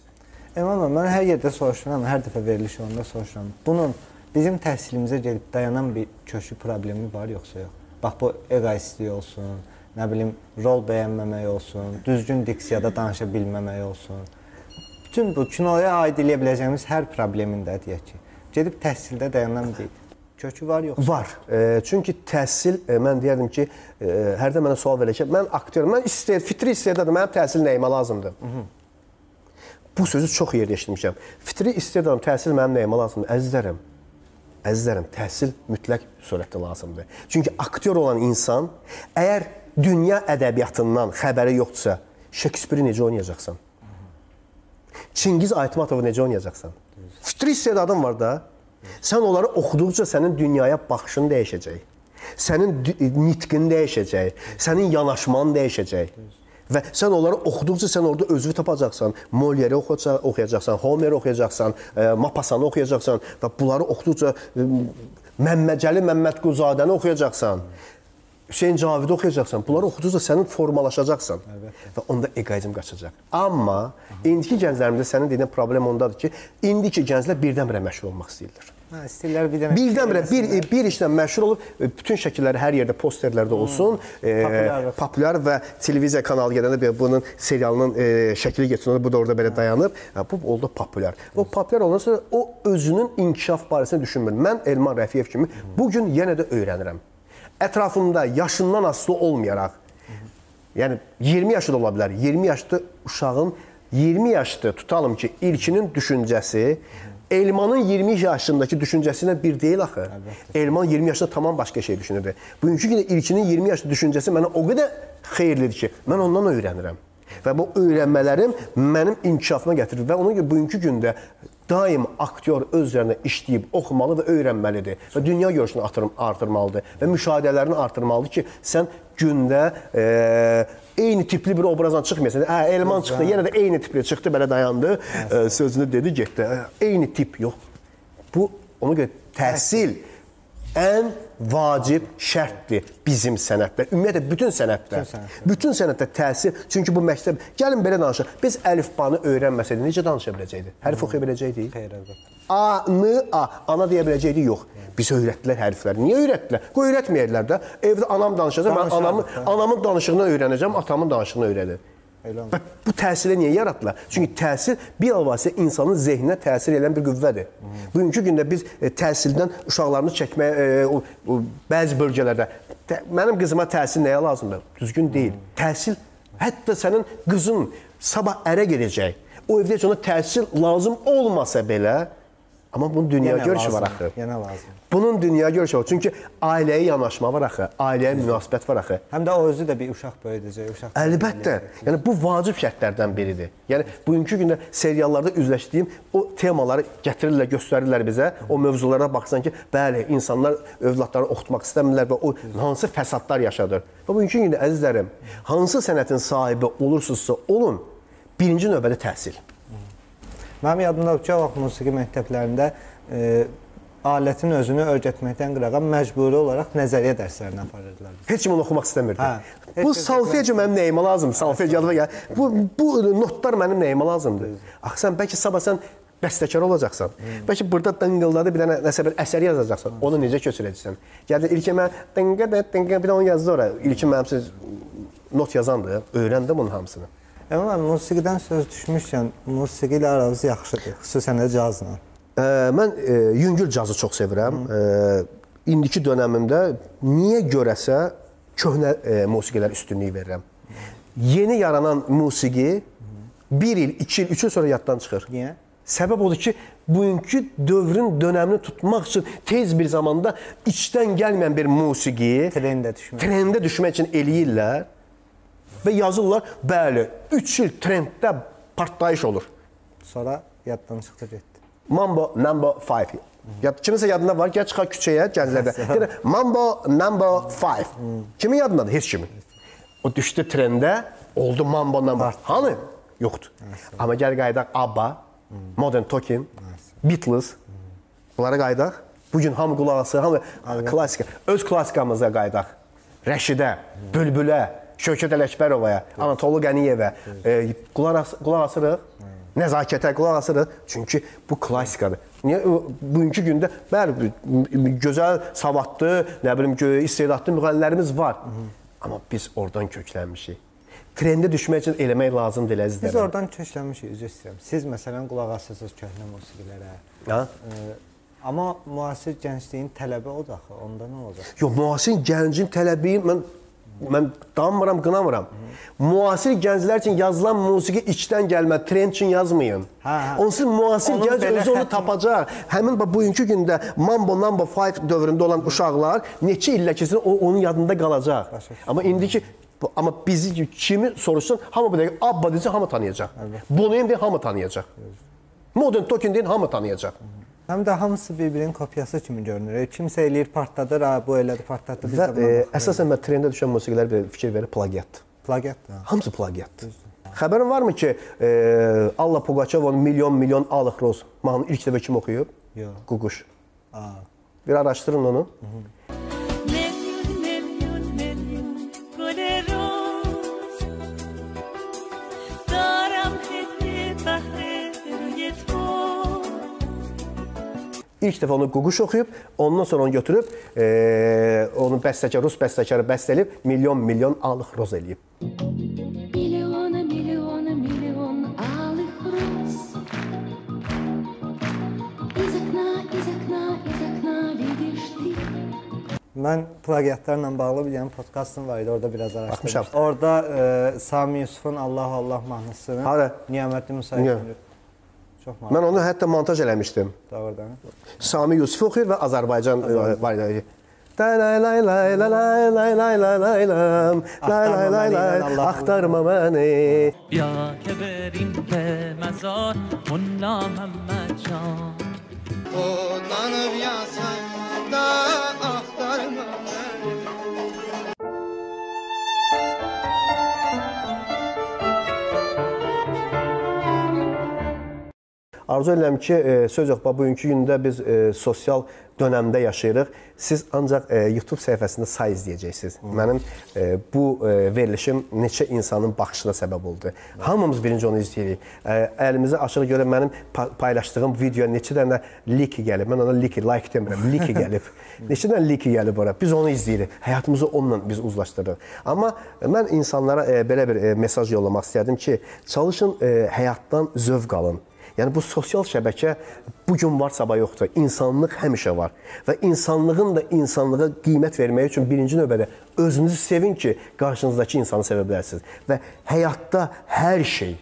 Eman müəllim, mən hər yerdə soruşuram, hər dəfə veriliş olanda soruşuram. Bunun bizim təhsilimizə gedib dayanan bir köklü problemi var yoxsa yox? Bax bu egoistlik olsun, nə bilim rol bəyənməmək olsun, düzgün diksiyada danışa bilməmək olsun. Bütün bu kinoya aid eləyə biləcəyimiz hər problemin də deyək ki, gedib təhsildə dayanan bir kökü var yoxsa? Var. E, çünki təhsil e, mən deyərdim ki, e, hərdən mənə sual verir ki, mən aktyoram, mən istəyir, fitri istedadam, mənim təhsil nəyimə lazımdır? Bu sözü çox yerdə eşitmişəm. Fitri istedadam, təhsil mənim nəyimə lazımdır? Əzizlərim. Əzizlərim, təhsil mütləq surətdə lazımdır. Çünki aktyor olan insan əgər dünya ədəbiyyatından xəbəri yoxdursa, Şekspiri necə oynayacaqsan? Çingiz Aytmatovu necə oynayacaqsan? Fitri istedadın var da. Sən onları oxuduqca sənin dünyaya baxışın dəyişəcək. Sənin nitqin dəyişəcək. Sənin yanaşman dəyişəcək. Və sən onları oxuduqca sən orada özünü tapacaqsan. Oxuca- oxuyacaqsan, Homer oxuyacaqsan, e, Mapassanı oxuyacaqsan və bunları oxuduqca e, Məmmədcəli Məmmədquluzadəni oxuyacaqsan. Hüseyn Cavidi oxuyacaqsan. Bunları oxuduqca sənin formalaşacaqsan. Və onda eqoizm qaçacaq. Amma indiki gənclərimizdə sənin dediyin problem ondadır ki, indiki gənclər birdən-birə məşhur olmaq istəyirlər. Hə, istəyirlər bir dənə Birdən-birə bir bir işlə məşhur olub e, bütün şəkilləri hər yerdə posterlərdə olsun, e, Populyar. və televiziya kanalı belə bunun serialının e, şəkli getsin, bu da orada belə dayanıb. Hə, bu oldu populyar. O populyar olandan sonra o özünün inkişaf barəsində düşünmür. Mən Elman Rəfiyev kimi bu gün yenə də öyrənirəm. Ətrafımda yaşından asılı olmayaraq Yəni 20 yaşı da ola bilər. 20 yaşlı uşağın 20 yaşlı tutalım ki, ilkinin düşüncəsi Elmanın 20 yaşındakı düşüncəsinə bir deyil axı. Elman 20 yaşında tamam başqa şey düşünürdü. Bugünkü gündə ilkinin 20 yaşlı düşüncəsi mənə o qədər xeyirlidir ki, mən ondan öyrənirəm. Və bu öyrənmələrim mənim inkişafıma gətirir və ona görə bugünkü gündə daim aktyor öz üzərində işləyib, oxumalı və öyrənməlidir və dünya görüşünü artır artırmalıdır və müşahidələrini artırmalıdır ki, sən gündə e, eyni tipli bir obrazdan çıxmayasan. Hə, Elman çıxdı, yenə də eyni tipli çıxdı, belə dayandı, e, sözünü dedi, getdi. Hə, Eyni tip yox. Bu ona görə təhsil ən vacib şərtdir bizim sənətdə. Ümumiyyətlə bütün sənətdə. Bütün sənətdə təhsil. Çünki bu məktəb gəlin belə danışaq. Biz əlifbanı öyrənməsəydik necə danışa biləcəkdik? Hərf oxuya biləcəkdik? Xeyr, əlbəttə. A, N, A. Ana deyə biləcəkdik? Yox. Bizə öyrətdilər hərfləri. Niyə öyrətdilər? Qoy öyrətməyədilər də. Evdə anam danışacaq, mən anamın anamın danışığını öyrənəcəm, atamın danışığını öyrənir. Elə bu təhsili niyə yaratdılar? Çünki təhsil bilavasitə insanın zehninə təsir edən bir qüvvədir. Bugünkü gündə biz e, təhsildən uşaqlarını çəkməyə e, o, o bəzi bölgələrdə tə, mənim qızıma təhsil nəyə lazımdır? Düzgün deyil. Təhsil hətta sənin qızın sabah ərə gedəcək. O evdə ona təhsil lazım olmasa belə, amma bunun dünya Yenə görüşü var lazım, axı. Yenə lazım. Bunun dünya görüşü var. Çünki ailəyə yanaşma var axı, ailəyə münasibət var axı. Həm də o özü də bir uşaq böyüdəcək, uşaq. Əlbəttə. Yəni bu vacib şərtlərdən biridir. Yəni bugünkü gündə seriallarda üzləşdiyim o temaları gətirirlər, göstərirlər bizə. O mövzulara baxsan ki, bəli, insanlar övladlarını oxutmaq istəmirlər və o hansı fəsadlar yaşadır. Və bugünkü gündə əzizlərim, hansı sənətin sahibi olursunuzsa olun, birinci növbədə təhsil. Mənim yadımdadır ki, o vaxt musiqi məktəblərində e, alətin özünü öyrətməkdən qırağa məcburi olaraq nəzəriyyə dərslərini aparırdılar. Heç kim onu oxumaq istəmirdi. Hə, bu solfejo mənim nəyimə lazımdır? Solfejo yadıma gəl. Bu bu notlar mənim nəyimə lazımdır? Axı sən bəlkə sabah sən bəstəkar olacaqsan. Bəlkə burada dıngıldadı bir dənə nəsə bir əsər yazacaqsan. Onu necə köçürəcəksən? Gəldin ilkin mən dınqa da dınqa bir də onu yazdı ora. İlkin mənim siz not yazandı. Öyrəndim bunun hamısını. Amma musiqidən söz düşmüşkən, musiqi ilə aranız yaxşıdır, xüsusən də cazla. Mən ə, yüngül cazı çox sevirəm. Ə, indiki dövrümdə niyə görəsə köhnə ə, musiqilər üstünlük verirəm. Yeni yaranan musiqi 1 il, 2 il, 3 il sonra yaddan çıxır. Niyə? Səbəb odur ki, bugünkü dövrün dönəmini tutmaq üçün tez bir zamanda içdən gəlməyən bir musiqi Trendə düşmək. trendə düşmək üçün eləyirlər və yazırlar, bəli, 3 il trenddə partlayış olur. Sonra yaddan çıxdı getdi. Mambo number 5. Ya kiminsə yadında var, gəl çıxar küçəyə gənclərdə. Deyir, Mambo number 5. Kimin yadındadır? Heç kimin. O düşdü trendə, oldu Mambo number. Hanı? Yoxdur. Amma gəl qayıdaq ABBA, Modern Talking, Beatles. Bunlara qayıdaq. Bu gün hamı qulaq asır, hamı klassika. Öz klassikamıza qayıdaq. Rəşidə, Bülbülə, Şövkət Ələkbərovaya, Anatolu Qəniyevə e, qulaq, as qulaq asırıq. Nəzakətə qulaq asırıq. Çünki bu klassikadır. Niyə bugünkü gündə bəli gözəl, savadlı, nə bilim istedadlı müğənnilərimiz var. Amma biz oradan köklənmişik. Trendə düşmək üçün eləmək lazımdır Biz əzizlərim. oradan köçlənmişik, üzr istəyirəm. Siz məsələn qulaq asırsınız köhnə musiqilərə. Ha? Ə, amma müasir gəncliyin tələbi odur axı. Onda nə olacaq? Yox, müasir gəncin tələbi mən mən danmıram, qınamıram. Müasir gənclər üçün yazılan musiqi içdən gəlmə, trend üçün yazmayın. Hə, hə. Onsuz müasir Onun gənc özü onu tapacaq. Həmin bax bugünkü gündə Mambo Number 5 dövründə olan uşaqlar neçə illə keçsin o onun yadında qalacaq. Amma indiki bu- amma bizi kimi soruşsun, hamı bir dəqiqə Abba desə hamı tanıyacaq. Bonoyim deyə hamı tanıyacaq. Modern Talking deyin hamı tanıyacaq. Həm də hamısı bir-birinin kopyası kimi görünür. Kimsə eləyir, partladır, ha bu elədi, partlatdı. Biz Və e, əsasən mən trendə düşən musiqilər bir fikir verir plagiatdır. plagiatdır. ha. Hamısı plagiatdır. Xəbərin varmı ki, e, Allah Pugaçovanın milyon milyon alıq roz mahnını ilk dəfə kim oxuyub? Yox. Ququş. Aa. Bir araşdırın onu. Million, İlk dəfə onu Ququş oxuyub, ondan sonra onu götürüb, e, onu bəstəkar, rus bəstəkarı bəstəlib, milyon milyon alıq roz eləyib. Миллиона, миллиона, миллион алых роз Из окна, из окна, из окна видишь ты Mən plagiatlarla bağlı bir dənə podkastım var idi, orada biraz araşdırmışdım. Baxmışam. Orada e, Sami Yusufun Allah Allah mahnısını Hara? Niyamətli Musa Niyə? Çox maraqlı. Mən onu hətta montaj eləmişdim. Doğrudan. Sami Yusuf oxuyur və Azərbaycan var idi. Lay lay lay lay lay lay lay lay lay lay lay lay lay axtarma məni. Ya kəbərim tə məzar Molla Məmmədcan. Odlanıb yasan da Arzu edirəm ki, e, söz yox, bugünkü gündə biz e, sosial dönəmdə yaşayırıq. Siz ancaq e, YouTube səhifəsində say izləyəcəksiniz. Mənim e, bu e, verilişim neçə insanın baxışına səbəb oldu. Hamımız birinci onu izləyirik. E, əlimizi açıq görə mənim pa paylaşdığım video neçə dənə lik gəlib. Mən ona lik, like demirəm, lik gəlib. neçə dənə lik gəlib ora. Biz onu izləyirik. Həyatımızı onunla biz uzlaşdırırıq. Amma mən insanlara e, belə bir e, mesaj yollamaq istərdim ki, çalışın e, həyatdan zövq alın. Yəni bu sosial şəbəkə bu gün var, sabah yoxdur. İnsanlıq həmişə var və insanlığın da insanlığa qiymət vermək üçün birinci növbədə özünüzü sevin ki, qarşınızdakı insanı sevə bilərsiniz. Və həyatda hər şey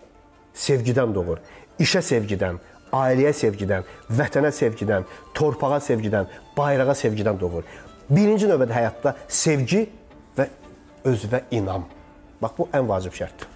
sevgidən doğur. İşə sevgidən, ailəyə sevgidən, vətənə sevgidən, torpağa sevgidən, bayrağa sevgidən doğur. Birinci növbədə həyatda sevgi və özünə inam. Bax bu ən vacib şərtdir.